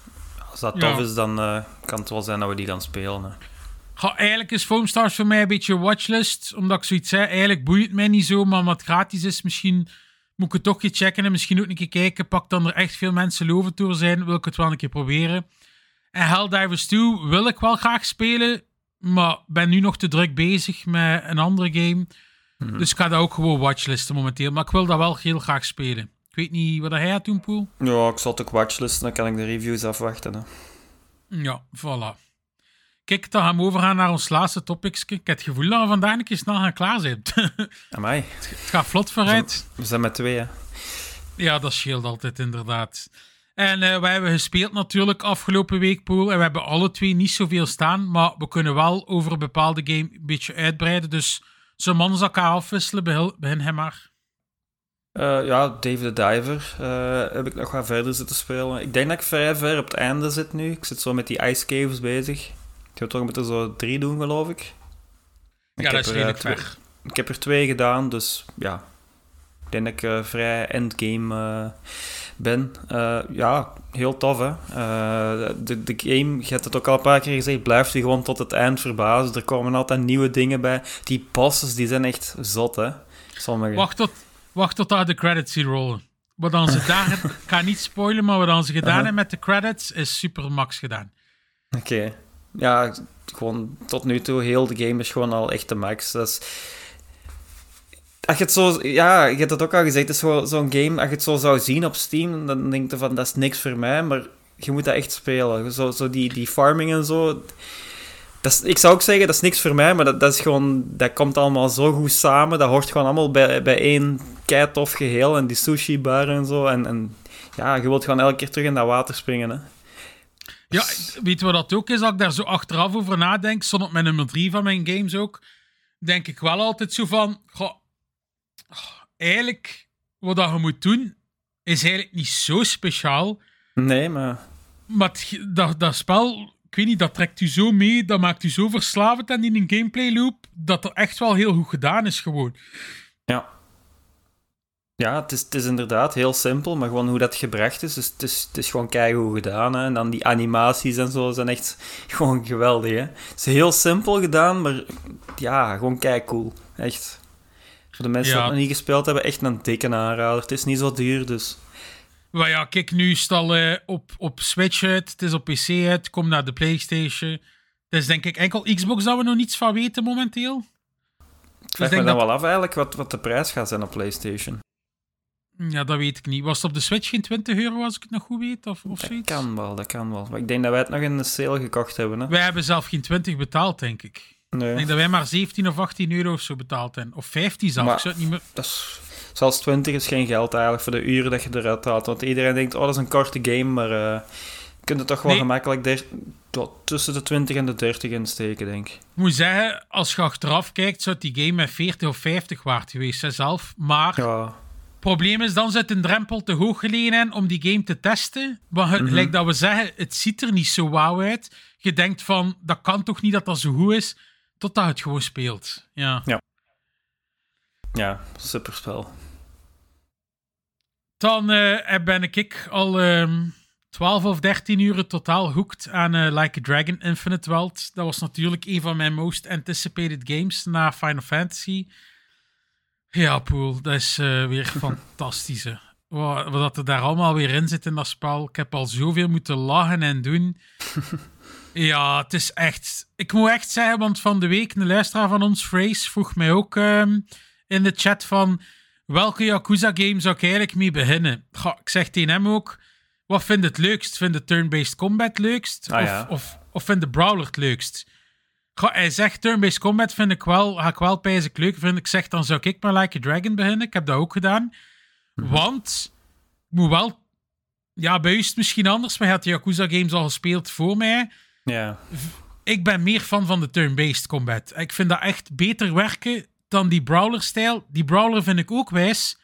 Speaker 2: als dat
Speaker 1: Ja.
Speaker 2: tof is, dan eh, kan het wel zijn dat we die gaan spelen. Hè.
Speaker 1: Eigenlijk is Foamstars voor mij een beetje watchlist. Omdat ik zoiets zei, eigenlijk boeit het mij niet zo. Maar wat gratis is, misschien moet ik het toch een keer checken. En misschien ook een keer kijken. Pak dan er echt veel mensen lovend door zijn. Wil ik het wel een keer proberen. En Helldivers 2 wil ik wel graag spelen. Maar ben nu nog te druk bezig met een andere game. Dus ik ga dat ook gewoon watchlisten momenteel. Maar ik wil dat wel heel graag spelen. Ik weet niet wat hij gaat doen, Poel.
Speaker 2: Ja, ik zal het ook watchlisten, dan kan ik de reviews afwachten. Hè.
Speaker 1: Ja, voilà. Kijk, dan gaan we overgaan naar ons laatste topic. Ik heb het gevoel dat we vandaag een keer snel gaan klaar zijn.
Speaker 2: Amai,
Speaker 1: Het gaat vlot vooruit.
Speaker 2: we zijn met twee, hè.
Speaker 1: Ja, dat scheelt altijd inderdaad. En eh wij hebben gespeeld natuurlijk afgelopen week, Poel. En we hebben alle twee niet zoveel staan. Maar we kunnen wel over een bepaalde game een beetje uitbreiden. Dus zo'n man elkaar afwisselen. Begin, begin hem maar.
Speaker 2: Eh, ja, Dave the Diver eh, heb ik nog wat verder zitten spelen. Ik denk dat ik vrij ver op het einde zit nu. Ik zit zo met die ice caves bezig. Ik heb toch met er zo drie doen, geloof ik. Ik
Speaker 1: Ja, dat is
Speaker 2: eh,
Speaker 1: redelijk
Speaker 2: twee-
Speaker 1: ver.
Speaker 2: Ik heb er twee gedaan, dus ja. Ik denk dat ik eh, vrij endgame eh, ben. Ja, heel tof hè. De, de game, je hebt het ook al een paar keer gezegd, blijft je gewoon tot het eind verbazen. Er komen altijd nieuwe dingen bij. Die bosses, die zijn echt zot hè. Sommige.
Speaker 1: Wacht tot, wacht tot de credits hier rollen. Wat dan ze daar, ik ga niet spoilen, maar wat dan ze gedaan hebben met de credits is super max gedaan.
Speaker 2: Oké. Ja, gewoon tot nu toe, heel de game is gewoon al echt de max. Dat is... Als je het zo... Ja, je hebt het ook al gezegd, het is zo- zo'n game, als je het zo zou zien op Steam, dan denk je van, dat is niks voor mij, maar je moet dat echt spelen. Zo, zo die, die farming en zo... Dat is, ik zou ook zeggen, dat is niks voor mij, maar dat, dat is gewoon... Dat komt allemaal zo goed samen, dat hoort gewoon allemaal bij, bij één keitof geheel, en die sushi-bar en zo, en... en ja, je wilt gewoon elke keer terug in dat water springen, hè.
Speaker 1: Ja, weet je wat dat ook is? Als ik daar zo achteraf over nadenk, stond op mijn nummer drie van mijn games ook, denk ik wel altijd zo van, goh, oh, eigenlijk, wat dat je moet doen, is eigenlijk niet zo speciaal,
Speaker 2: Nee, maar...
Speaker 1: maar het- dat, dat spel, ik weet niet, dat trekt u zo mee, dat maakt u zo verslavend aan die gameplay loop, dat er echt wel heel goed gedaan is gewoon.
Speaker 2: Ja. Ja, het is, het is inderdaad heel simpel, maar gewoon hoe dat gebracht is, dus het is, het is gewoon keigoed gedaan. Hè. En dan die animaties en zo zijn echt gewoon geweldig. Hè. Het is heel simpel gedaan, maar ja, gewoon keicool. Echt. Voor de mensen
Speaker 1: Ja.
Speaker 2: die het nog niet gespeeld hebben, echt een dikke aanrader. Het is niet zo duur, dus...
Speaker 1: Maar ja, kijk, nu is het al eh, op, op Switch uit, het is op PC uit, kom naar de Playstation. Het is denk ik enkel Xbox dat we nog niets van weten momenteel.
Speaker 2: Ik vraag me
Speaker 1: denk
Speaker 2: dan
Speaker 1: dat-
Speaker 2: wel af eigenlijk wat, wat de prijs gaat zijn op PlayStation.
Speaker 1: Ja, dat weet ik niet. Was het op de Switch geen 20 euro, als ik het nog goed weet? Of, of
Speaker 2: Dat
Speaker 1: zoiets?
Speaker 2: kan wel, dat kan wel. Maar ik denk dat wij het nog in de sale gekocht hebben. Hè.
Speaker 1: Wij hebben zelf geen 20 betaald, denk ik. Ik
Speaker 2: Nee.
Speaker 1: denk dat wij maar 17 of 18 euro of zo betaald hebben. Of 15 zelfs.
Speaker 2: Maar-
Speaker 1: Ik zou het niet meer...
Speaker 2: Dat is, zelfs 20 is geen geld eigenlijk voor de uren dat je eruit haalt. Want iedereen denkt, oh, dat is een korte game, maar eh, je kunt het toch wel
Speaker 1: Nee.
Speaker 2: gemakkelijk der- tot tussen de 20 en de 30 insteken, denk ik.
Speaker 1: Ik moet zeggen, als je achteraf kijkt, zou die game met 40 of 50 waard geweest zijn zelf. Maar
Speaker 2: Ja,
Speaker 1: probleem is, dan zit een drempel te hoog gelegen om die game te testen. Maar het,
Speaker 2: Mhm.
Speaker 1: gelijk dat we zeggen, het ziet er niet zo wauw uit. Je denkt van, dat kan toch niet dat dat zo goed is, totdat het gewoon speelt. Ja.
Speaker 2: ja superspel.
Speaker 1: Dan eh, ben ik al ehm 12 of 13 uur totaal hooked aan eh, Like a Dragon Infinite World. Dat was natuurlijk een van mijn most anticipated games na Final Fantasy. Ja, Poel, dat is eh, weer fantastisch. Wat, wat er daar allemaal weer in zit in dat spel. Ik heb al zoveel moeten lachen en doen. Ja, het is echt... Ik moet echt zeggen, want van de week een luisteraar van ons, Phrase, vroeg mij ook ehm, in de chat van... Welke Yakuza-game zou ik eigenlijk mee beginnen? Goh, ik zeg tegen hem ook... Wat vind je het leukst? Vind je turn-based combat leukst?
Speaker 2: Ah,
Speaker 1: of,
Speaker 2: ja.
Speaker 1: of, of vind je Brawler het leukst? Goh, hij zegt turn-based combat vind ik wel, ga ik wel pijzig leuk vinden. Ik zeg, dan zou ik maar Like a Dragon beginnen. Ik heb dat ook gedaan.
Speaker 2: Mhm.
Speaker 1: Want, ik moet wel... Ja, bij u is het misschien anders, maar je had de Yakuza-games al gespeeld voor mij
Speaker 2: Ja,
Speaker 1: ik ben meer fan van de turn-based combat. Ik vind dat echt beter werken dan die brawler-stijl. Die brawler vind ik ook wijs.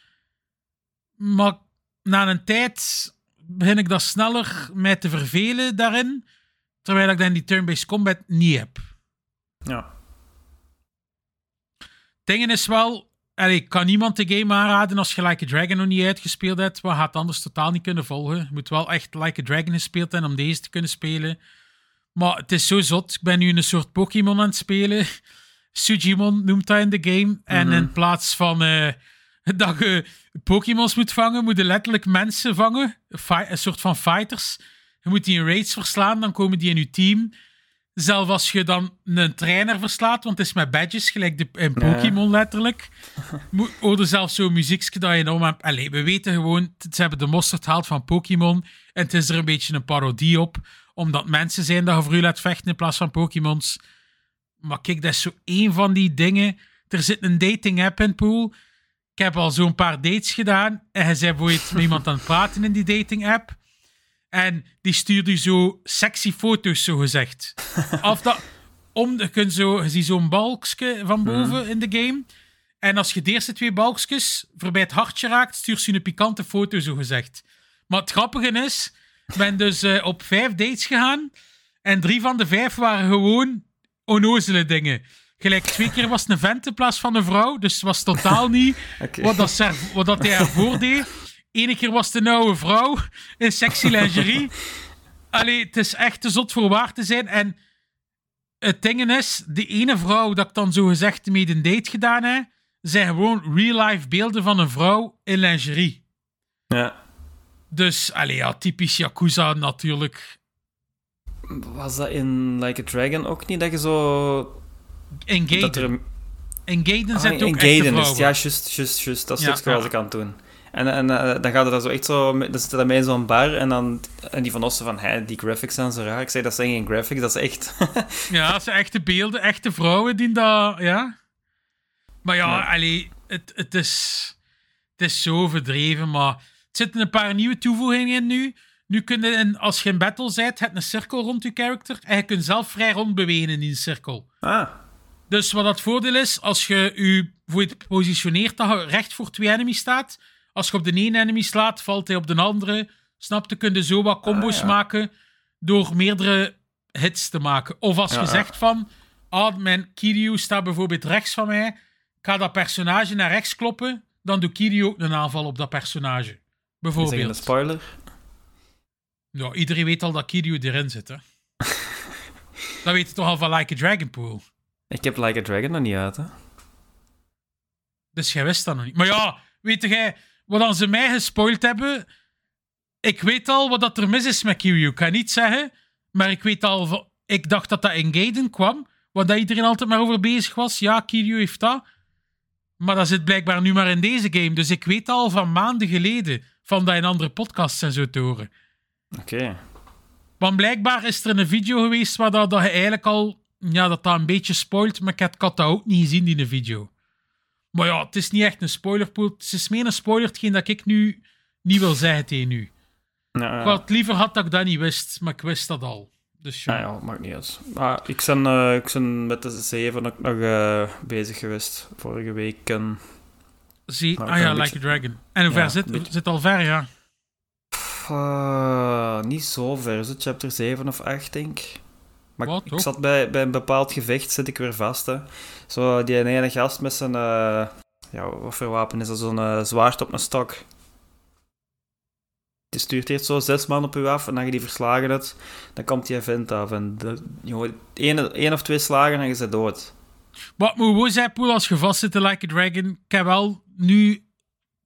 Speaker 1: Maar na een tijd begin ik dat sneller mij te vervelen daarin. Terwijl ik dan die turn-based combat niet heb.
Speaker 2: Ja.
Speaker 1: Dingen is wel... ik kan niemand de game aanraden als je Like a Dragon nog niet uitgespeeld hebt. We gaat anders totaal niet kunnen volgen. Je moet wel echt Like a Dragon gespeeld hebben om deze te kunnen spelen. Maar het is zo zot. Ik ben nu een soort Pokémon aan het spelen. Sujimon noemt dat in de game. En
Speaker 2: Mhm.
Speaker 1: in plaats van eh, dat je Pokémons moet vangen, moet je letterlijk mensen vangen. Een soort van fighters. Je moet die in raids verslaan, dan komen die in je team. Zelfs als je dan een trainer verslaat, want het is met badges, gelijk de, in. Pokémon letterlijk. Hoorde zelfs zo'n muziekje dat je enorm hebt. Allee, we weten gewoon, ze hebben de mosterd gehaald van Pokémon. En het is er een beetje een parodie op. Omdat mensen zijn dat je voor u laat vechten in plaats van Pokémons. Maar kijk, dat is zo één van die dingen. Er zit een dating app in, Pool. Ik heb al zo'n paar dates gedaan. En hij zei bijvoorbeeld met iemand aan het praten in die dating app. En die stuurde zo sexy foto's, zo gezegd. of dat, om, je, kunt zo, je ziet zo'n balkje van boven in de game. En als je de eerste twee balkjes voorbij het hartje raakt, stuurt ze een pikante foto, zo gezegd. Maar het grappige is, ik ben dus eh, op vijf dates gegaan. En drie van de vijf waren gewoon onnozele dingen. Gelijk twee keer was het een vent in plaats van een vrouw. Dus het was totaal niet wat, dat, ze- wat dat hij ervoor deed. Ene keer was een oude vrouw in sexy lingerie. Allee, het is echt te zot voor waar te zijn. En het ding is, de ene vrouw dat ik dan zo gezegd mee een date gedaan heb, zijn gewoon real-life beelden van een vrouw in lingerie.
Speaker 2: Ja.
Speaker 1: Dus, allee, ja, typisch Yakuza natuurlijk.
Speaker 2: Was dat in Like a Dragon ook niet dat je zo...
Speaker 1: In Gaiden.
Speaker 2: er.
Speaker 1: In Gaiden
Speaker 2: Ah, in
Speaker 1: ook echte
Speaker 2: Gaiden is
Speaker 1: vrouwen.
Speaker 2: het. Ja, juist, juist, juist. Dat
Speaker 1: Ja,
Speaker 2: stukje was
Speaker 1: ja.
Speaker 2: ik aan het doen. En, en eh, dan gaat het zo echt zo... Dan zit dat mij zo'n bar en dan... En die van Ossen van, hé, die graphics zijn zo raar. Ik zei, dat zijn geen graphics, dat is echt...
Speaker 1: Ja, dat zijn echte beelden, echte vrouwen die dat... Ja. Maar ja,
Speaker 2: Ja.
Speaker 1: allee, het, het, is, het is zo verdreven, maar... Er zitten een paar nieuwe toevoegingen in nu. Nu kun je, in- als je in battle bent, heb je een cirkel rond je character en je kunt zelf vrij rond bewegen in die cirkel.
Speaker 2: ah,
Speaker 1: Dus wat het voordeel is, als je je je positioneert dat je recht voor twee enemies staat, als je op de ene enemy slaat, valt hij op de andere. Snap je? Kun je zo wat combos
Speaker 2: Ah, ja.
Speaker 1: maken door meerdere hits te maken. Of als je
Speaker 2: ja.
Speaker 1: zegt van, ah, mijn Kiryu staat bijvoorbeeld rechts van mij, ik ga dat personage naar rechts kloppen, dan doet Kiryu ook een aanval op dat personage.
Speaker 2: is dat een
Speaker 1: Bijvoorbeeld.
Speaker 2: spoiler?
Speaker 1: Ja, iedereen weet al dat Kiryu erin zit, hè. dat weet je toch al van Like a Dragon Pool.
Speaker 2: Ik heb Like a Dragon nog niet uit, hè.
Speaker 1: Dus jij wist dat nog niet. Maar ja, weet jij, wat dan ze mij gespoild hebben. Ik weet al wat dat er mis is met Kiryu. Ik ga niet zeggen, maar ik weet al. Ik dacht dat dat in Gaiden kwam. Wat dat iedereen altijd maar over bezig was. Ja, Kiryu heeft dat. Maar dat zit blijkbaar nu maar in deze game. Dus ik weet al van maanden geleden. Van dat in andere podcasts en zo te horen.
Speaker 2: Oké.
Speaker 1: Want blijkbaar is er een video geweest waar dat, dat je eigenlijk al... Ja, dat dat een beetje spoilt, maar ik had, ik had dat ook niet gezien, die video. Maar ja, het is niet echt een spoilerpool. Het is meer een spoiler, hetgeen dat ik nu niet wil zeggen tegen u.
Speaker 2: Ja,
Speaker 1: Ik had liever had dat ik dat niet wist, maar ik wist dat al. Dus ja.
Speaker 2: Ah, ja, maakt niet uit. Maar ik ben, eh, ik ben met de 7 ook nog eh, bezig geweest vorige week. En,
Speaker 1: Zie,
Speaker 2: Maar
Speaker 1: ah ja, Like a Dragon. En hoe ver zit,
Speaker 2: beetje-
Speaker 1: zit al ver, ja.
Speaker 2: Eh, niet zo ver, zo chapter 7 of 8, denk ik. Maar
Speaker 1: Wat,
Speaker 2: ik zat bij, bij een bepaald gevecht, zit ik weer vast. Hè. Zo die ene gast met zijn... eh, ja, wat voor wapen is dat? Zo'n eh, zwaard op een stok. Die stuurt eerst zo zes man op u af en dan je die verslagen hebt, dan komt die vent af. En één, één of twee slagen en je bent dood.
Speaker 1: Wat moet gewoon zijn, Poel, als je vast zit in Like a Dragon. Ik heb wel nu...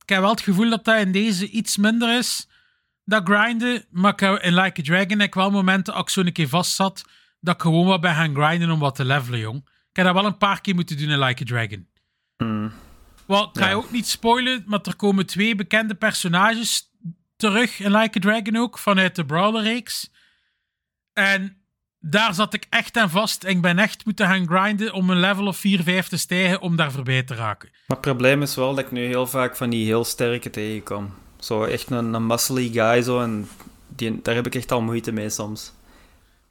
Speaker 1: Ik heb wel het gevoel dat dat in deze iets minder is. Dat grinden. Maar in Like a Dragon heb ik wel momenten, als ik zo een keer vast zat, dat ik gewoon wat ben gaan grinden om wat te levelen, jong. Ik heb dat wel een paar keer moeten doen in Like a Dragon.
Speaker 2: Hmm.
Speaker 1: Wel, ik ga je ook niet spoilen, maar er komen twee bekende personages terug in Like a Dragon ook, vanuit de Brawler-reeks. En daar zat ik echt aan vast. En ik ben echt moeten gaan grinden om een level of 4, 5 te stijgen om daar voorbij te raken.
Speaker 2: Maar het probleem is wel dat ik nu heel vaak van die heel sterke tegenkom. Zo echt een, een muscly guy zo en die, daar heb ik echt al moeite mee soms.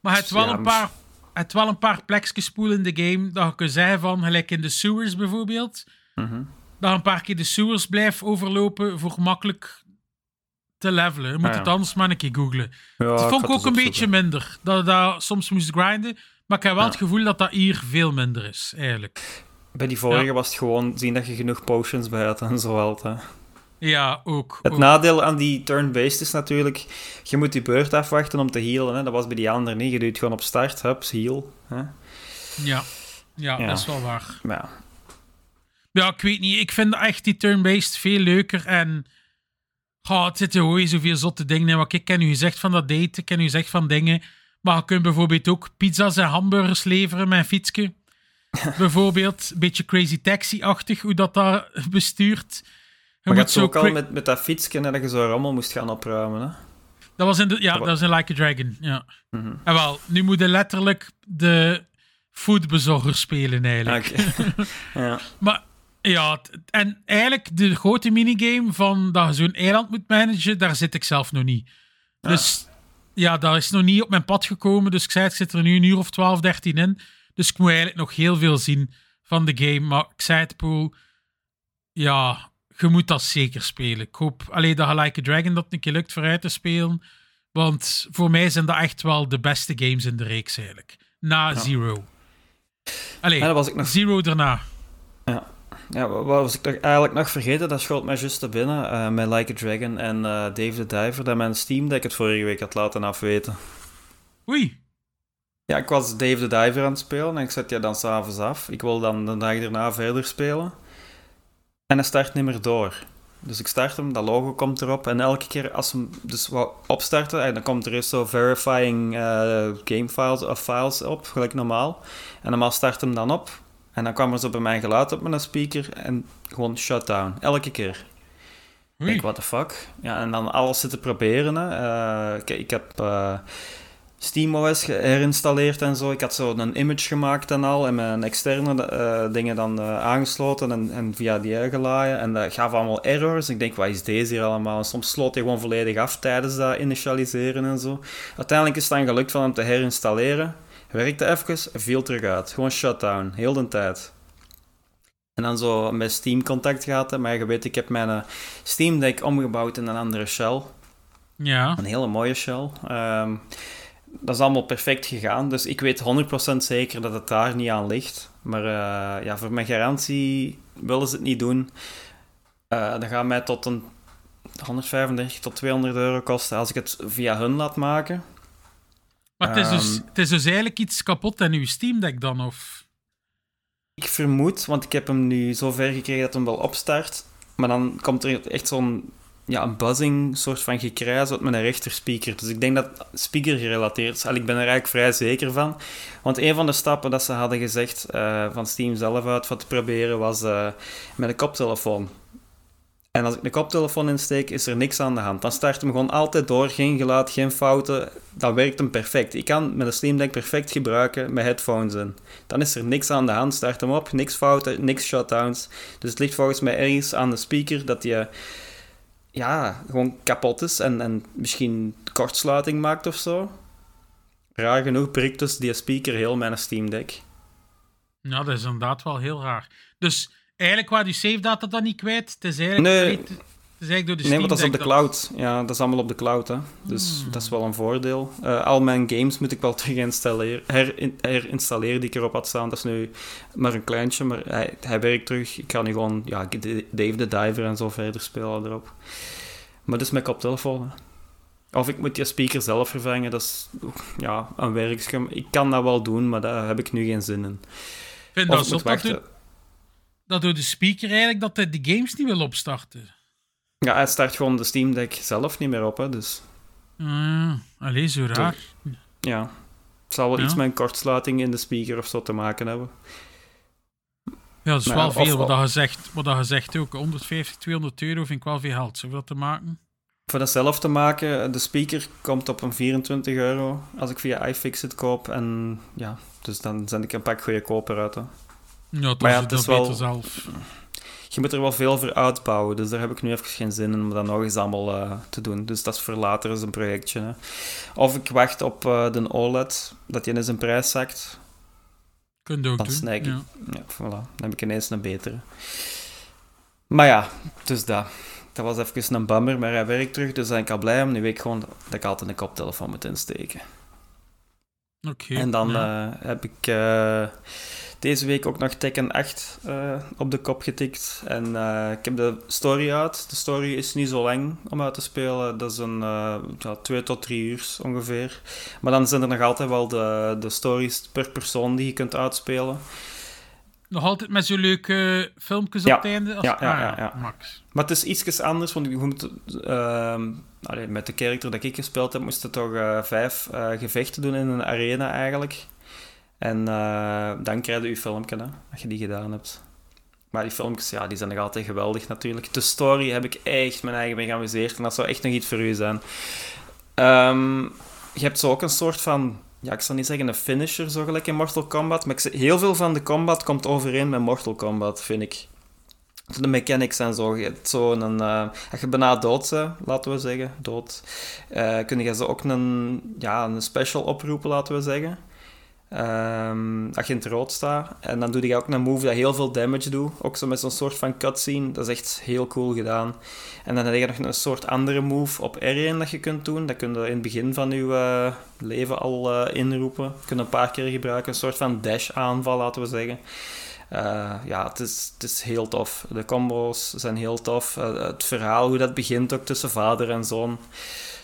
Speaker 1: Maar het wel een paar... Het wel een paar plekjes spoel in de game dat je kunt zeggen van, gelijk in de sewers bijvoorbeeld,
Speaker 2: Mhm.
Speaker 1: dat je een paar keer de sewers blijft overlopen voor gemakkelijk te levelen. Je moet
Speaker 2: Ah, ja.
Speaker 1: het anders maar een keer googlen.
Speaker 2: Ja,
Speaker 1: dat vond ik ook een beetje minder. Dat je dat soms moest grinden. Maar ik heb wel
Speaker 2: Ja.
Speaker 1: het gevoel dat dat hier veel minder is, eigenlijk.
Speaker 2: Bij die vorige
Speaker 1: Ja.
Speaker 2: was het gewoon zien dat je genoeg potions bij had en zo wel.
Speaker 1: Ja, ook.
Speaker 2: Het
Speaker 1: ook.
Speaker 2: nadeel aan die turn-based is natuurlijk, je moet je beurt afwachten om te healen. Hè. Dat was bij die andere niet. Je doet gewoon op start, hups, heal. Hè.
Speaker 1: Ja. Ja,
Speaker 2: Ja.
Speaker 1: dat is wel waar.
Speaker 2: Ja,
Speaker 1: Ja, ik weet niet. Ik vind echt die turn-based veel leuker. En goh, het zitten gewoon zoveel zotte dingen in. Wat ik ken u gezegd van dat date, ik ken u gezegd van dingen. Maar je kunt bijvoorbeeld ook pizza's en hamburgers leveren met een fietsje. bijvoorbeeld, een beetje crazy taxi-achtig, hoe dat daar bestuurt. Je
Speaker 2: maar je had zo ook al met, met dat fietsje dat je zo rommel moest gaan opruimen. Hè.
Speaker 1: Dat was in de, ja,
Speaker 2: Dat
Speaker 1: dat
Speaker 2: wa-
Speaker 1: was in Like a Dragon, ja.
Speaker 2: Mhm.
Speaker 1: En wel, nu moet je letterlijk de foodbezorger spelen eigenlijk.
Speaker 2: Ja.
Speaker 1: Maar ja, en eigenlijk de grote minigame van dat je zo'n eiland moet managen, daar zit ik zelf nog niet. Dus ja, dat is nog niet op mijn pad gekomen. Dus ik zei, ik zit er nu een uur of 12, 13 in. Dus ik moet eigenlijk nog heel veel zien van de game. Maar ik zei het, Poel, ja, je moet dat zeker spelen. Ik hoop alleen dat Like a Dragon dat een keer lukt vooruit te spelen. Want voor mij zijn dat echt wel de beste games in de reeks eigenlijk. Na Zero. Allee,
Speaker 2: En dan was ik nog
Speaker 1: Zero daarna.
Speaker 2: Ja, wat was ik toch eigenlijk nog vergeten? Dat schoot mij juist te binnen eh, met Like a Dragon en eh, Dave the Diver, dat mijn Steam Deck het vorige week had laten afweten.
Speaker 1: Oei.
Speaker 2: Ja, ik was Dave the Diver aan het spelen en ik zet die dan s'avonds af. Ik wil dan de dag daarna verder spelen. En hij start niet meer door. Dus ik start hem, dat logo komt erop. En elke keer als hem dus wou opstarten, en dan komt er eerst zo verifying eh, game files of files op, gelijk normaal. En normaal start hem dan op. En dan kwam er zo bij mijn geluid op met een speaker en gewoon shutdown. Elke keer. Ik denk, what the fuck? Ja, en dan alles zitten proberen. Hè. Eh, ik, ik heb eh, SteamOS herinstalleerd en zo. Ik had zo een image gemaakt en al. En mijn externe eh, dingen dan eh, aangesloten en, en via die uitgeladen. En dat gaf allemaal errors. Ik denk, wat is deze hier allemaal? En soms sloot hij gewoon volledig af tijdens dat initialiseren en zo. Uiteindelijk is het dan gelukt van hem te herinstalleren. Werkte even, viel terug uit. Gewoon shutdown, heel de tijd. En dan zo met Steam contact gehad. Maar je weet, ik heb mijn eh, Steam Deck omgebouwd in een andere shell.
Speaker 1: Ja.
Speaker 2: Een hele mooie shell. Ehm, dat is allemaal perfect gegaan. Dus ik weet 100% zeker dat het daar niet aan ligt. Maar eh, ja, voor mijn garantie willen ze het niet doen. Eh dat gaat mij tot een 135 tot 200 euro kosten als ik het via hun laat maken.
Speaker 1: Maar het is, dus,
Speaker 2: Ehm.
Speaker 1: het is dus eigenlijk iets kapot in uw Steam Deck dan, of...
Speaker 2: Ik vermoed, want ik heb hem nu zo ver gekregen dat hem wel opstart. Maar dan komt er echt zo'n ja, een buzzing soort van gekrijs uit mijn rechterspeaker. Dus ik denk dat speaker gerelateerd is. Al, ik ben er eigenlijk vrij zeker van. Want een van de stappen dat ze hadden gezegd eh, van Steam zelf uit wat te proberen was eh, met een koptelefoon. En als ik de koptelefoon insteek, is er niks aan de hand. Dan start hem gewoon altijd door, geen geluid, geen fouten. Dan werkt hem perfect. Ik kan met een Steam Deck perfect gebruiken met headphones in. Dan is er niks aan de hand. Start hem op, niks fouten, niks shutdowns. Dus het ligt volgens mij ergens aan de speaker dat die ja, gewoon kapot is en, en misschien kortsluiting maakt of zo. Raar genoeg prikt dus die speaker heel mijn Steam Deck.
Speaker 1: Ja, dat is inderdaad wel heel raar. Dus eigenlijk waar die save data dan niet kwijt, het is eigenlijk,
Speaker 2: Nee.
Speaker 1: Is eigenlijk door de
Speaker 2: Nee, want dat is op de cloud. Ja, dat is allemaal op de cloud, hè. Dus dat is wel een voordeel. Eh, al mijn games moet ik wel terug installeren, herin- herinstalleren die ik erop had staan. Dat is nu maar een kleintje, maar hij, hij werkt terug. Ik kan nu gewoon ja, Dave the Diver en zo verder spelen erop. Maar dus met koptelefoon, hè. Of ik moet die speaker zelf vervangen, dat is ja, een werkje. Ik kan dat wel doen, maar daar heb ik nu geen zin in.
Speaker 1: Ik vind
Speaker 2: Of
Speaker 1: dat zot dat, dat door de speaker eigenlijk dat hij de games niet wil opstarten.
Speaker 2: Ja, hij start gewoon de Steam Deck zelf niet meer op, hè, dus...
Speaker 1: Ah, allee, zo raar.
Speaker 2: Ja, het zal wel
Speaker 1: Ja.
Speaker 2: iets met een kortsluiting in de speaker of zo te maken hebben.
Speaker 1: Ja, dat is wel veel. Wat, dat je zegt, wat dat je zegt ook. 150, 200 euro vind ik wel veel geld. Dat te maken?
Speaker 2: Voor dat zelf te maken, de speaker komt op een 24 euro als ik via iFixit koop. En ja, dus dan zend ik een pak goede koper uit. Hè.
Speaker 1: Ja, dat
Speaker 2: Maar ja,
Speaker 1: is
Speaker 2: het is wel-
Speaker 1: beter zelf.
Speaker 2: Je moet er wel veel voor uitbouwen, dus daar heb ik nu even geen zin in om dat nog eens allemaal eh, te doen. Dus dat is voor later eens een projectje. Hè. Of ik wacht op eh, de OLED, dat die in zijn prijs zakt.
Speaker 1: Kun je ook
Speaker 2: Dan
Speaker 1: doen.
Speaker 2: ik.
Speaker 1: Ja.
Speaker 2: Ja, voilà. Dan heb ik ineens een betere. Maar ja, dus dat. Dat was even een bummer, maar hij werkt terug, dus ben ik al blij om. Nu weet ik gewoon dat ik altijd een koptelefoon moet insteken.
Speaker 1: Oké.
Speaker 2: En dan
Speaker 1: ja.
Speaker 2: eh, heb ik deze week ook nog Tekken 8 eh, op de kop getikt. En eh, ik heb de story uit. De story is niet zo lang om uit te spelen. Dat is een ja, twee tot drie uur ongeveer. Maar dan zijn er nog altijd wel de, de stories per persoon die je kunt uitspelen.
Speaker 1: Nog altijd met zo'n leuke filmpjes
Speaker 2: Ja.
Speaker 1: op het einde? Als...
Speaker 2: Ja, ja,
Speaker 1: Ah,
Speaker 2: ja, ja.
Speaker 1: Max.
Speaker 2: Maar het is iets anders, want je moet, allee, met de character dat ik gespeeld heb, moesten toch vijf gevechten doen in een arena eigenlijk. En eh, dan krijg je je filmpje, als je die gedaan hebt. Maar die filmpjes, ja, die zijn nog altijd geweldig natuurlijk. De story heb ik echt mijn eigen mee geamuseerd en dat zou echt nog iets voor u zijn. Ehm, je hebt zo ook een soort van, ja, ik zal niet zeggen een finisher, zo gelijk in Mortal Kombat, maar ik heel veel van de combat komt overeen met Mortal Kombat, vind ik de mechanics en zo. Je hebt zo een, eh, als je bijna dood laten we zeggen, dood, eh, kun je ze ook een, ja, een special oproepen, laten we zeggen. Je in het rood staat. En dan doe je ook een move dat heel veel damage doet. Ook zo met zo'n soort van cutscene. Dat is echt heel cool gedaan. En dan heb je nog een soort andere move op R1 dat je kunt doen. Dat kun je in het begin van je eh, leven al eh, inroepen. Je kunt een paar keer gebruiken. Een soort van dash aanval, laten we zeggen. Eh, ja, het is, het is heel tof. De combo's zijn heel tof. het verhaal, hoe dat begint ook tussen vader en zoon.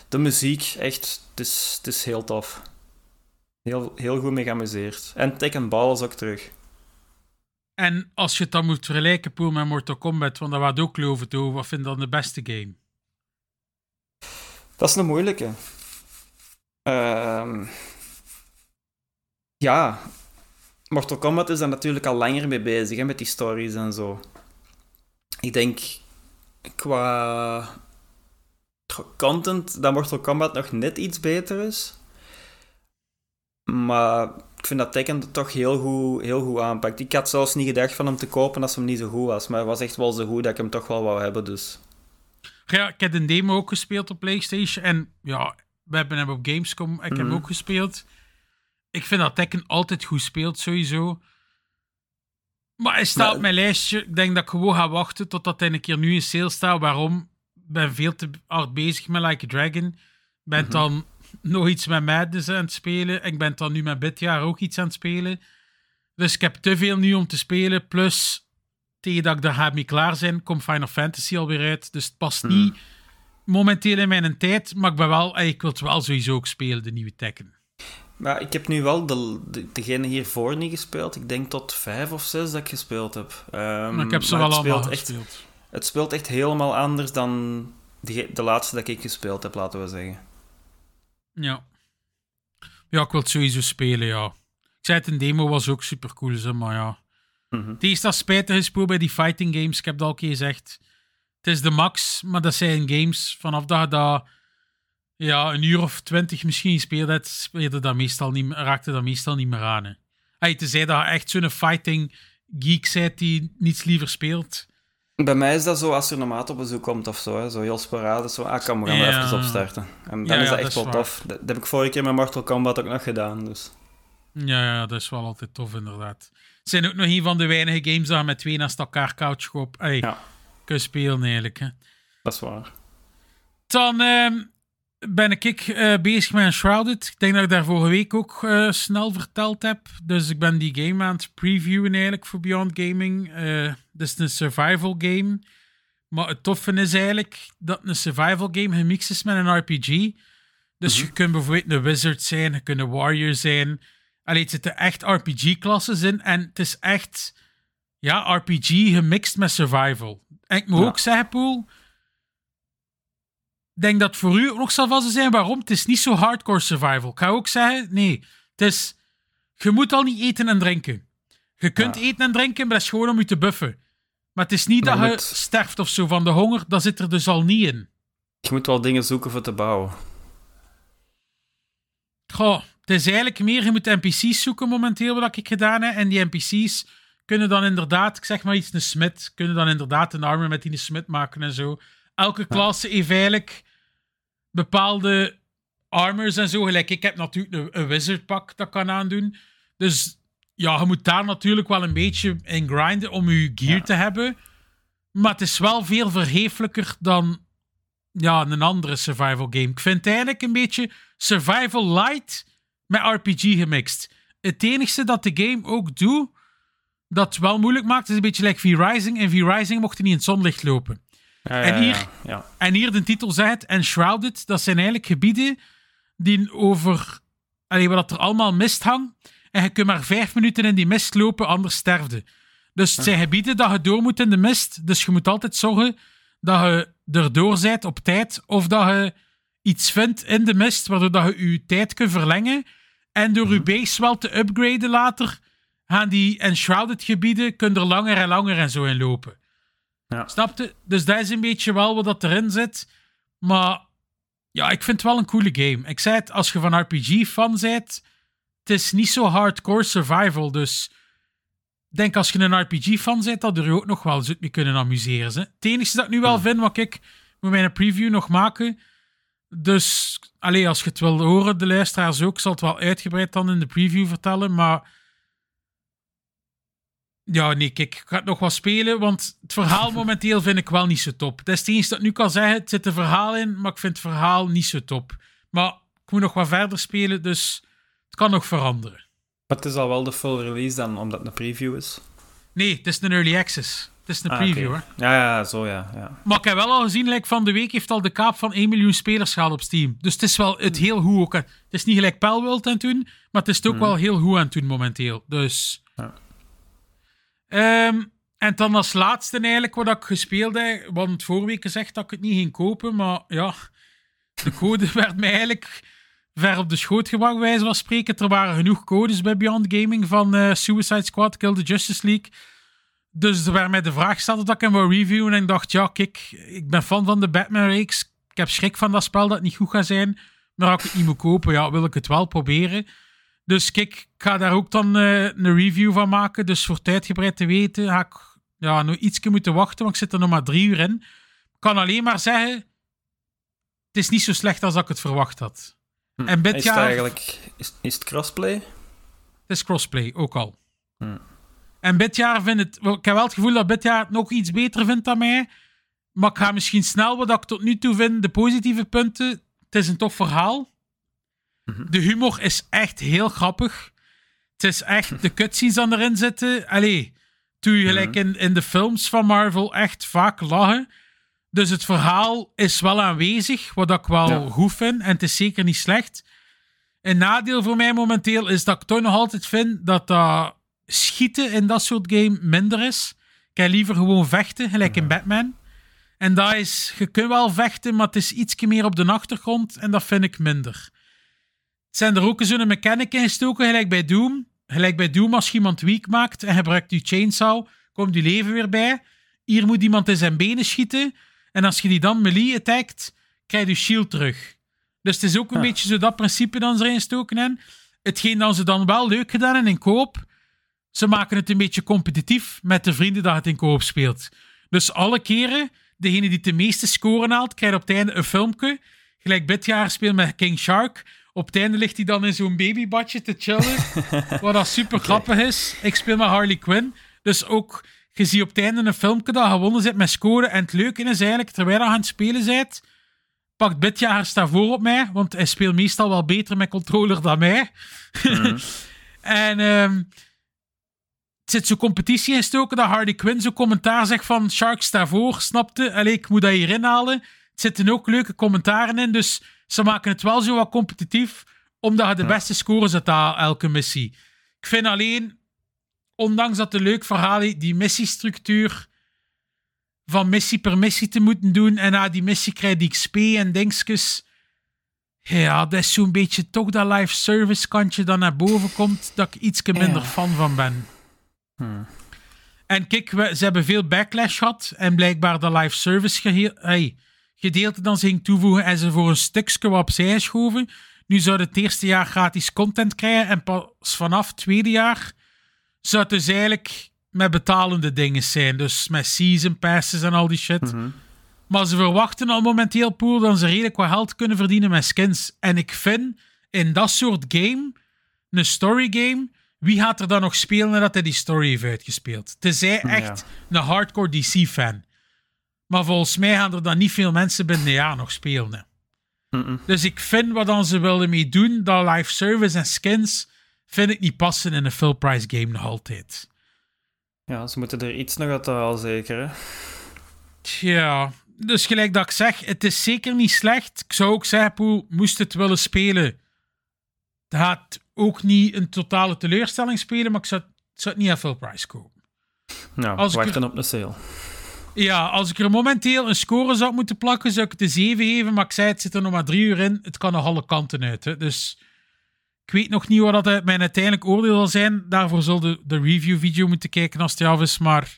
Speaker 2: De muziek, echt, het is, het is heel tof. Heel, heel goed mee geamuseerd. En Tekken Ball is ook terug.
Speaker 1: En als je het dan moet vergelijken, Poel, met Mortal Kombat, want daar was ook geloven toe, wat vind je dan de beste game?
Speaker 2: Dat is een moeilijke. Ehm, ja, Mortal Kombat is daar natuurlijk al langer mee bezig, hè, met die stories en zo. Ik denk, qua content, dat Mortal Kombat nog net iets beter is. Maar ik vind dat Tekken toch heel goed, heel goed aanpakt. Ik had zelfs niet gedacht van hem te kopen als hem niet zo goed was. Maar hij was echt wel zo goed dat ik hem toch wel wou hebben, dus...
Speaker 1: Ja, ik heb een demo ook gespeeld op PlayStation. En ja, we hebben hem op Gamescom. Ik heb hem
Speaker 2: Mhm.
Speaker 1: ook gespeeld. Ik vind dat Tekken altijd goed speelt, sowieso. Maar hij staat
Speaker 2: Maar-
Speaker 1: op mijn lijstje. Ik denk dat ik gewoon ga wachten totdat hij een keer nu in sale staat. Waarom? Ik ben veel te hard bezig met Like a Dragon. Ik ben
Speaker 2: Mhm.
Speaker 1: dan nog iets met Madness aan het spelen. Ik ben dan nu met Bitjaar ook iets aan het spelen. Dus ik heb te veel nu om te spelen. Plus, tegen dat ik daar ga mee klaar zijn, komt Final Fantasy alweer uit. Dus het past
Speaker 2: Hmm.
Speaker 1: niet momenteel in mijn tijd. Maar ik, ben wel, eh, ik wil het wel sowieso ook spelen, de nieuwe Tekken.
Speaker 2: Maar ik heb nu wel de, de, degene hiervoor niet gespeeld. Ik denk tot vijf of zes dat ik gespeeld heb.
Speaker 1: Maar ik heb ze wel
Speaker 2: het
Speaker 1: allemaal
Speaker 2: speelt echt,
Speaker 1: gespeeld.
Speaker 2: Het speelt echt helemaal anders dan de, de laatste dat ik gespeeld heb, laten we zeggen.
Speaker 1: Ja. Ja, ik wil het sowieso spelen, ja. Ik zei het, een demo was ook super cool, zeg, maar ja.
Speaker 2: Mhm.
Speaker 1: Het is dat spijtig gespeeld bij die fighting games. Ik heb het al een keer gezegd. Het is de max, maar dat zijn games. Vanaf dat je dat ja, een uur of twintig misschien gespeeld hebt, speelde dat meestal niet, raakte dat meestal niet meer aan. Hè. Hey, tenzij dat je echt zo'n fighting geek bent die niets liever speelt.
Speaker 2: Bij mij is dat zo als er een maat op bezoek komt of zo. Hè, zo heel sporadisch. Zo, ah, kom, we gaan
Speaker 1: Ja.
Speaker 2: maar even opstarten. En dan
Speaker 1: Ja,
Speaker 2: is dat echt
Speaker 1: dat
Speaker 2: wel tof. Dat, dat heb ik vorige keer met Mortal Kombat ook nog gedaan. Dus.
Speaker 1: Ja, ja, dat is wel altijd tof, inderdaad. Het zijn ook nog een van de weinige games dat je met twee naast elkaar couch op hey,
Speaker 2: Ja.
Speaker 1: kun spelen, eigenlijk. Hè.
Speaker 2: Dat is waar.
Speaker 1: Dan ehm, ben ik eh, bezig met Enshrouded. Ik denk dat ik daar vorige week ook eh, snel verteld heb. Dus ik ben die game aan het previewen eigenlijk voor Beyond Gaming. Eh dit is een survival game. Maar het toffe is eigenlijk dat een survival game gemixt is met een RPG. Dus je kunt bijvoorbeeld een wizard zijn, je kunt een warrior zijn. Allee, het zitten echt RPG-klassen in. En het is echt ja, RPG gemixt met survival. En ik moet
Speaker 2: Ja.
Speaker 1: ook zeggen, Poel, denk dat voor u ook nog zal vast zijn waarom. Het is niet zo hardcore survival. Ik ga ook zeggen, nee. Het is, je moet al niet eten en drinken. Je kunt
Speaker 2: Ja.
Speaker 1: eten en drinken, maar dat is gewoon om je te buffen. Maar het is niet
Speaker 2: Maar
Speaker 1: dat je
Speaker 2: moet-
Speaker 1: sterft of zo van de honger. Dat zit er dus al niet in.
Speaker 2: Je moet wel dingen zoeken voor te bouwen.
Speaker 1: Goh, het is eigenlijk meer, je moet NPC's zoeken momenteel, wat ik gedaan heb. En die NPC's kunnen dan inderdaad, ik zeg maar iets, een smid, kunnen dan inderdaad een armor met die smid maken en zo. Elke klasse heeft eigenlijk bepaalde armors en zo. Gelijk, ik heb natuurlijk een, een wizard pak dat kan aandoen. Dus ja, je moet daar natuurlijk wel een beetje in grinden om je gear
Speaker 2: Ja.
Speaker 1: te hebben. Maar het is wel veel verheeflijker dan ja, een andere survival game. Ik vind het eigenlijk een beetje survival light met RPG gemixt. Het enige dat de game ook doet, dat het wel moeilijk maakt, is een beetje like V-Rising. En V-Rising mocht je niet in het zonlicht lopen.
Speaker 2: Ja,
Speaker 1: En hier-
Speaker 2: Ja.
Speaker 1: En hier de titel zegt, Enshrouded, dat zijn eigenlijk gebieden die over... Allee, dat er allemaal mist hangt. En je kunt maar vijf minuten in die mist lopen, anders sterfde. Dus het zijn gebieden dat je door moet in de mist. Dus je moet altijd zorgen dat je erdoor bent op tijd. Of dat je iets vindt in de mist, waardoor dat je je tijd kunt verlengen. En door je base wel te upgraden later, gaan die Enshrouded gebieden, kun je er langer en langer en zo in lopen.
Speaker 2: Ja.
Speaker 1: Snapte? Dus dat is een beetje wel wat dat erin zit. Maar ja, ik vind het wel een coole game. Ik zei het, als je van RPG-fan bent, het is niet zo hardcore survival. Dus ik denk als je een RPG-fan bent, dat er je ook nog wel zult mee kunnen amuseren. Hè. Het enige dat ik nu wel vind, wat ik met mijn preview nog maken, Dus allee, als je het wil horen, de luisteraars ook, ik zal het wel uitgebreid dan in de preview vertellen. Maar ja, nee, kijk, ik ga het nog wel spelen, want het verhaal momenteel vind ik wel niet zo top. Is het enige dat ik nu kan zeggen. Het zit een verhaal in, maar ik vind het verhaal niet zo top. Maar ik moet nog wat verder spelen, dus het kan nog veranderen.
Speaker 2: Maar het is al wel de full release dan, omdat het een preview is.
Speaker 1: Nee, het is een early access. Het is een
Speaker 2: Ah,
Speaker 1: preview,
Speaker 2: oké.
Speaker 1: hoor.
Speaker 2: Ja, ja, zo ja. ja.
Speaker 1: Maar ik heb wel al gezien, like, van de week heeft al de kaap van 1 miljoen spelers gehaald op Steam. Dus het is wel het heel goed ook. Het is niet gelijk Palworld aan het doen, maar het is het ook wel heel goed aan het doen momenteel. Dus... Ehm, en dan als laatste eigenlijk wat ik gespeeld heb, want vorige week gezegd dat ik het niet ging kopen, maar ja, de code werd mij eigenlijk ver op de schoot gebracht, wijze van spreken. Er waren genoeg codes bij Beyond Gaming van eh, Suicide Squad, Kill the Justice League. Dus er werd mij de vraag gesteld dat ik hem wou reviewen. En ik dacht, ja, kijk, ik ben fan van de Batman-reeks. Ik heb schrik van dat spel dat het niet goed gaat zijn. Maar als ik het niet moet kopen, ja, wil ik het wel proberen. Dus kijk, ik ga daar ook dan eh, een review van maken. Dus voor het uitgebreid te weten, ga ik ja, nog ietsje moeten wachten, want ik zit er nog maar drie uur in. Ik kan alleen maar zeggen, het is niet zo slecht als ik het verwacht had. En dit
Speaker 2: Is het eigenlijk... Is, is het crossplay?
Speaker 1: Het is crossplay, ook al.
Speaker 2: Hmm.
Speaker 1: En dit jaar vind het... wel, Ik heb wel het gevoel dat dit jaar het nog iets beter vindt dan mij. Maar ik ga misschien snel wat ik tot nu toe vind, de positieve punten. Het is een tof verhaal. De humor is echt heel grappig. Het is echt de cutscenes die erin zitten. Allee, toen je gelijk in, in de films van Marvel echt vaak lachen. Dus het verhaal is wel aanwezig, wat ik wel
Speaker 2: Ja.
Speaker 1: goed vind. En het is zeker niet slecht. Een nadeel voor mij momenteel is dat ik toch nog altijd vind dat dat schieten in dat soort game minder is. Ik heb liever gewoon vechten, gelijk in Batman. En dat is, je kunt wel vechten, maar het is ietsje meer op de achtergrond en dat vind ik minder. Zijn er ook zo'n mechanic in gestoken, gelijk bij Doom. Gelijk bij Doom, als je iemand weak maakt en gebruikt je chainsaw, komt je leven weer bij. Hier moet iemand in zijn benen schieten. En als je die dan melee attackt, krijg je shield terug. Dus het is ook een
Speaker 2: Ja.
Speaker 1: beetje zo dat principe dan ze erin gestoken hebben. Hetgeen dan ze dan wel leuk gedaan hebben in koop, ze maken het een beetje competitief met de vrienden dat het in koop speelt. Dus alle keren, degene die de meeste scoren haalt, krijgt op het einde een filmpje. Gelijk dit jaar speel met King Shark. Op het einde ligt hij dan in zo'n babybadje te chillen. wat dat super grappig is. Ik speel met Harley Quinn. Dus ook, je ziet op het einde een filmpje dat gewonnen zit met scoren. En het leuke is eigenlijk, terwijl je aan het spelen bent, pakt Bitjaar staat voor op mij. Want hij speelt meestal wel beter met controller dan mij. en ehm het zit zo'n competitie in stoken dat Harley Quinn zo'n commentaar zegt van Shark staat voor, snapte? Allee, ik moet dat hier inhalen. Het zitten ook leuke commentaren in, dus ze maken het wel zo wat competitief, omdat je de beste scores uit haalt elke missie. Ik vind alleen, ondanks dat het een leuk verhaal is, die missiestructuur van missie per missie te moeten doen en na die missie krijg je XP en dingetjes. Ja, dat is zo'n beetje toch dat live service kantje dat naar boven komt, dat ik iets minder
Speaker 2: Ja.
Speaker 1: fan van ben. En kijk, we, ze hebben veel backlash gehad. En blijkbaar de live service gehe- hey, gedeelte dan ging toevoegen en ze voor een stukje wat opzij geschoven. Nu zou het eerste jaar gratis content krijgen. En pas vanaf het tweede jaar zou het dus eigenlijk met betalende dingen zijn. Dus met season passes en al die shit. Maar ze verwachten al momenteel, Poel, dat ze redelijk wat geld kunnen verdienen met skins. En ik vind, in dat soort game, een story game, wie gaat er dan nog spelen nadat hij die story heeft uitgespeeld? Tenzij echt een hardcore DC-fan. Maar volgens mij gaan er dan niet veel mensen binnen een jaar nog spelen. hè. Dus ik vind wat dan ze willen mee doen, dat live service en skins, vind ik niet passen in een full price game nog altijd.
Speaker 2: Ja, ze moeten er iets nog uit halen, zeker. Hè?
Speaker 1: Tja, dus gelijk dat ik zeg, het is zeker niet slecht. Ik zou ook zeggen, Poel, moest het willen spelen, het gaat ook niet een totale teleurstelling spelen, maar ik zou, ik zou het niet aan full price kopen.
Speaker 2: Nou,
Speaker 1: Als ik
Speaker 2: wachten
Speaker 1: er-
Speaker 2: op een sale.
Speaker 1: Ja, als ik er momenteel een score zou moeten plakken, zou ik het een 7 geven, maar ik zei, het zit er nog maar drie uur in. Het kan nog alle kanten uit. Hè. Dus ik weet nog niet wat dat mijn uiteindelijk oordeel zal zijn. Daarvoor zal de, de review-video moeten kijken als het af is, maar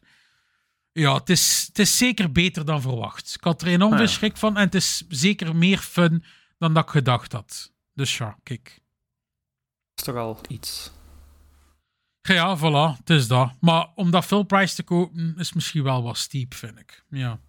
Speaker 1: ja, het is, het is zeker beter dan verwacht. Ik had er enorm
Speaker 2: Ah,
Speaker 1: veel
Speaker 2: ja.
Speaker 1: schrik van en het is zeker meer fun dan dat ik gedacht had. Dus ja, kijk.
Speaker 2: is toch al iets.
Speaker 1: Ja, voilà, het is dat. Maar om dat full price te kopen is misschien wel wat steep, vind ik. Ja.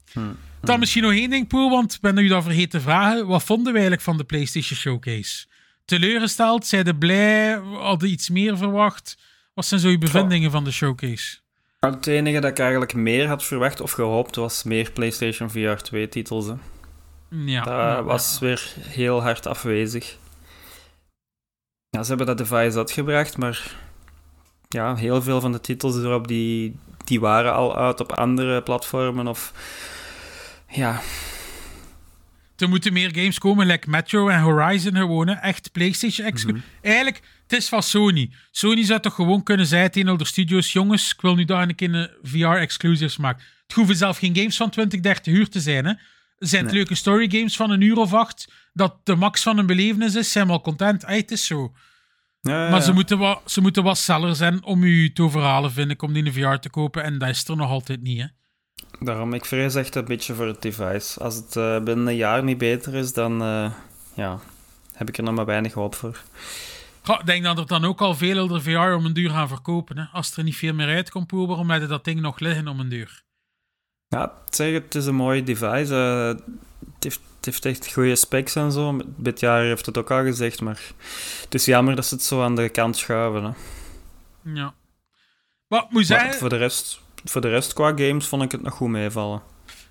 Speaker 1: Dan misschien nog één ding, Poel, want ik ben u dat vergeten te vragen. Wat vonden we eigenlijk van de PlayStation Showcase? Teleurgesteld? Zeiden blij? Hadden iets meer verwacht? Wat zijn zo je bevindingen van de showcase?
Speaker 2: Het enige dat ik eigenlijk meer had verwacht of gehoopt was meer PlayStation VR 2 titels. Hè.
Speaker 1: Ja,
Speaker 2: Dat
Speaker 1: ja,
Speaker 2: was weer heel hard afwezig. Ja, ze hebben dat device uitgebracht, maar ja, heel veel van de titels erop die, die waren al uit op andere platformen of ja,
Speaker 1: Er moeten meer games komen, like Metro en Horizon gewoon. hè. Echt PlayStation
Speaker 2: Mhm.
Speaker 1: exclusive. Eigenlijk, het is van Sony. Sony zou toch gewoon kunnen zeggen tegen de studios: jongens, ik wil nu daar een keer VR-exclusives maken. Het hoeven zelf geen games van 20, 30 uur te zijn. Hè. Zijn het
Speaker 2: Nee.
Speaker 1: leuke story games van een uur of acht. Dat de max van een belevenis is, zijn we al content. Ey, het is zo.
Speaker 2: Ja,
Speaker 1: Maar
Speaker 2: ja.
Speaker 1: ze moeten, wat, ze moeten wat seller zijn om u te overhalen, vind ik, om die in de VR te kopen. En dat is er nog altijd niet. Hè.
Speaker 2: Daarom, ik vrees echt een beetje voor het device. Als het eh, binnen een jaar niet beter is, dan eh, ja, heb ik er nog maar weinig hoop voor.
Speaker 1: Ik denk dat er dan ook al veel onder VR om een duur gaan verkopen. Hè. Als er niet veel meer uitkomt, waarom heb je dat ding nog liggen om een duur?
Speaker 2: Ja, zeg, het is een mooi device. eh, heeft, het heeft echt goede specs en zo. Dit jaar heeft het ook al gezegd, maar het is jammer dat ze het zo aan de kant schuiven. Hè.
Speaker 1: Ja. Wat moet
Speaker 2: Maar
Speaker 1: zeggen,
Speaker 2: voor de, rest, voor de rest qua games vond ik het nog goed meevallen.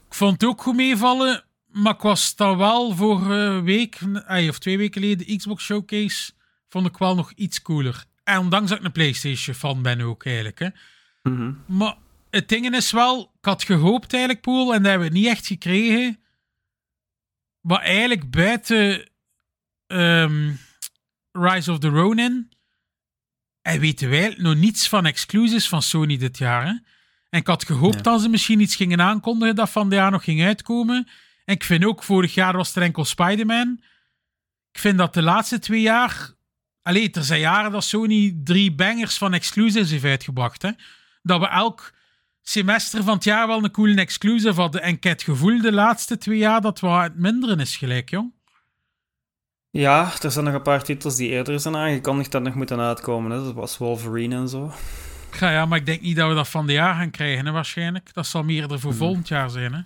Speaker 1: ik vond het ook goed meevallen, maar ik was dan wel vorige week, eh, of twee weken geleden, de Xbox Showcase, vond ik wel nog iets cooler. En ondanks dat ik een PlayStation fan ben ook eigenlijk. Hè.
Speaker 2: Mhm.
Speaker 1: Maar het ding is wel, ik had gehoopt eigenlijk, Poel, en dat hebben we niet echt gekregen. Maar eigenlijk buiten ehm, Rise of the Ronin, en weten wij nog niets van exclusives van Sony dit jaar. Hè? En ik had gehoopt
Speaker 2: Ja.
Speaker 1: dat ze misschien iets gingen aankondigen dat van dit jaar nog ging uitkomen. En ik vind ook, vorig jaar was er enkel Spider-Man. Ik vind dat de laatste twee jaar... Allee, er zijn jaren dat Sony drie bangers van exclusives heeft uitgebracht. Hè? Dat we elk semester van het jaar wel een coole exclusive hadden. En ik heb het gevoel de laatste twee jaar dat wat het minderen is gelijk, jong.
Speaker 2: Ja, er zijn nog een paar titels die eerder zijn aangekondigd dat nog moeten uitkomen. Hè. Dat was Wolverine en zo.
Speaker 1: Ja, ja, maar ik denk niet dat we dat van dit jaar gaan krijgen, hè, waarschijnlijk. Dat zal meer er voor volgend jaar zijn, hè.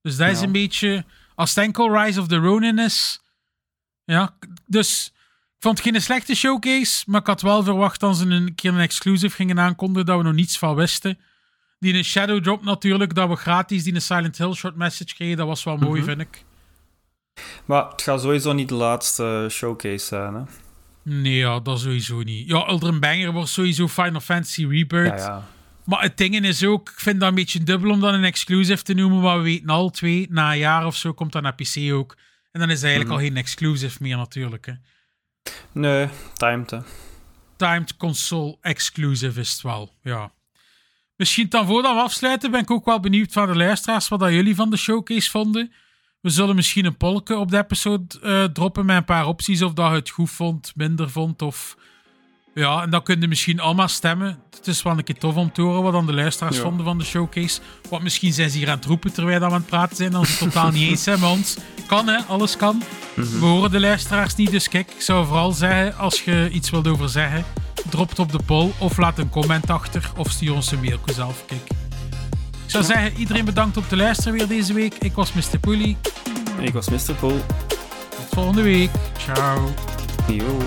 Speaker 1: Dus dat is
Speaker 2: Ja.
Speaker 1: een beetje... Als het enkel Rise of the Ronin is... Ja, dus... Ik vond het geen slechte showcase, maar ik had wel verwacht dat ze een keer een exclusive gingen aankondigen, dat we nog niets van wisten. Die een Shadow Drop natuurlijk, dat we gratis die een Silent Hill short message kregen, dat was wel mooi,
Speaker 2: Mhm.
Speaker 1: vind ik.
Speaker 2: Maar het gaat sowieso niet de laatste showcase zijn. Hè.
Speaker 1: Nee, ja, dat sowieso niet. Ja, Ultra Banger wordt sowieso Final Fantasy Rebirth.
Speaker 2: Ja, ja.
Speaker 1: Maar het ding is ook, ik vind dat een beetje dubbel om dat een exclusive te noemen, maar we weten al twee, na een jaar of zo komt dat naar PC ook. En dan is het eigenlijk
Speaker 2: Mhm.
Speaker 1: al geen exclusive meer natuurlijk. Hè.
Speaker 2: Nee, timed.
Speaker 1: Timed console exclusive is het wel, ja. Misschien dan voordat we afsluiten, ben ik ook wel benieuwd van de luisteraars wat dat jullie van de showcase vonden. We zullen misschien een polke op de episode eh, droppen met een paar opties of dat je het goed vond, minder vond of... Ja, en dan kun je misschien allemaal stemmen. Het is wel een keer tof om te horen wat dan de luisteraars
Speaker 2: Ja.
Speaker 1: vonden van de showcase. Want misschien zijn ze hier aan het roepen terwijl we aan het praten zijn, als ze het totaal niet eens zijn met ons. Kan hè, alles kan. We horen de luisteraars niet, dus kijk, ik zou vooral zeggen, als je iets wilt over zeggen, drop het op de poll of laat een comment achter of stuur ons een mailje zelf. Kijk. Ik zou zeggen, iedereen bedankt om te luisteren weer deze week. Ik was Mr. Poelie.
Speaker 2: Ik was Mr. Pool.
Speaker 1: Tot volgende week. Ciao.
Speaker 2: Yo.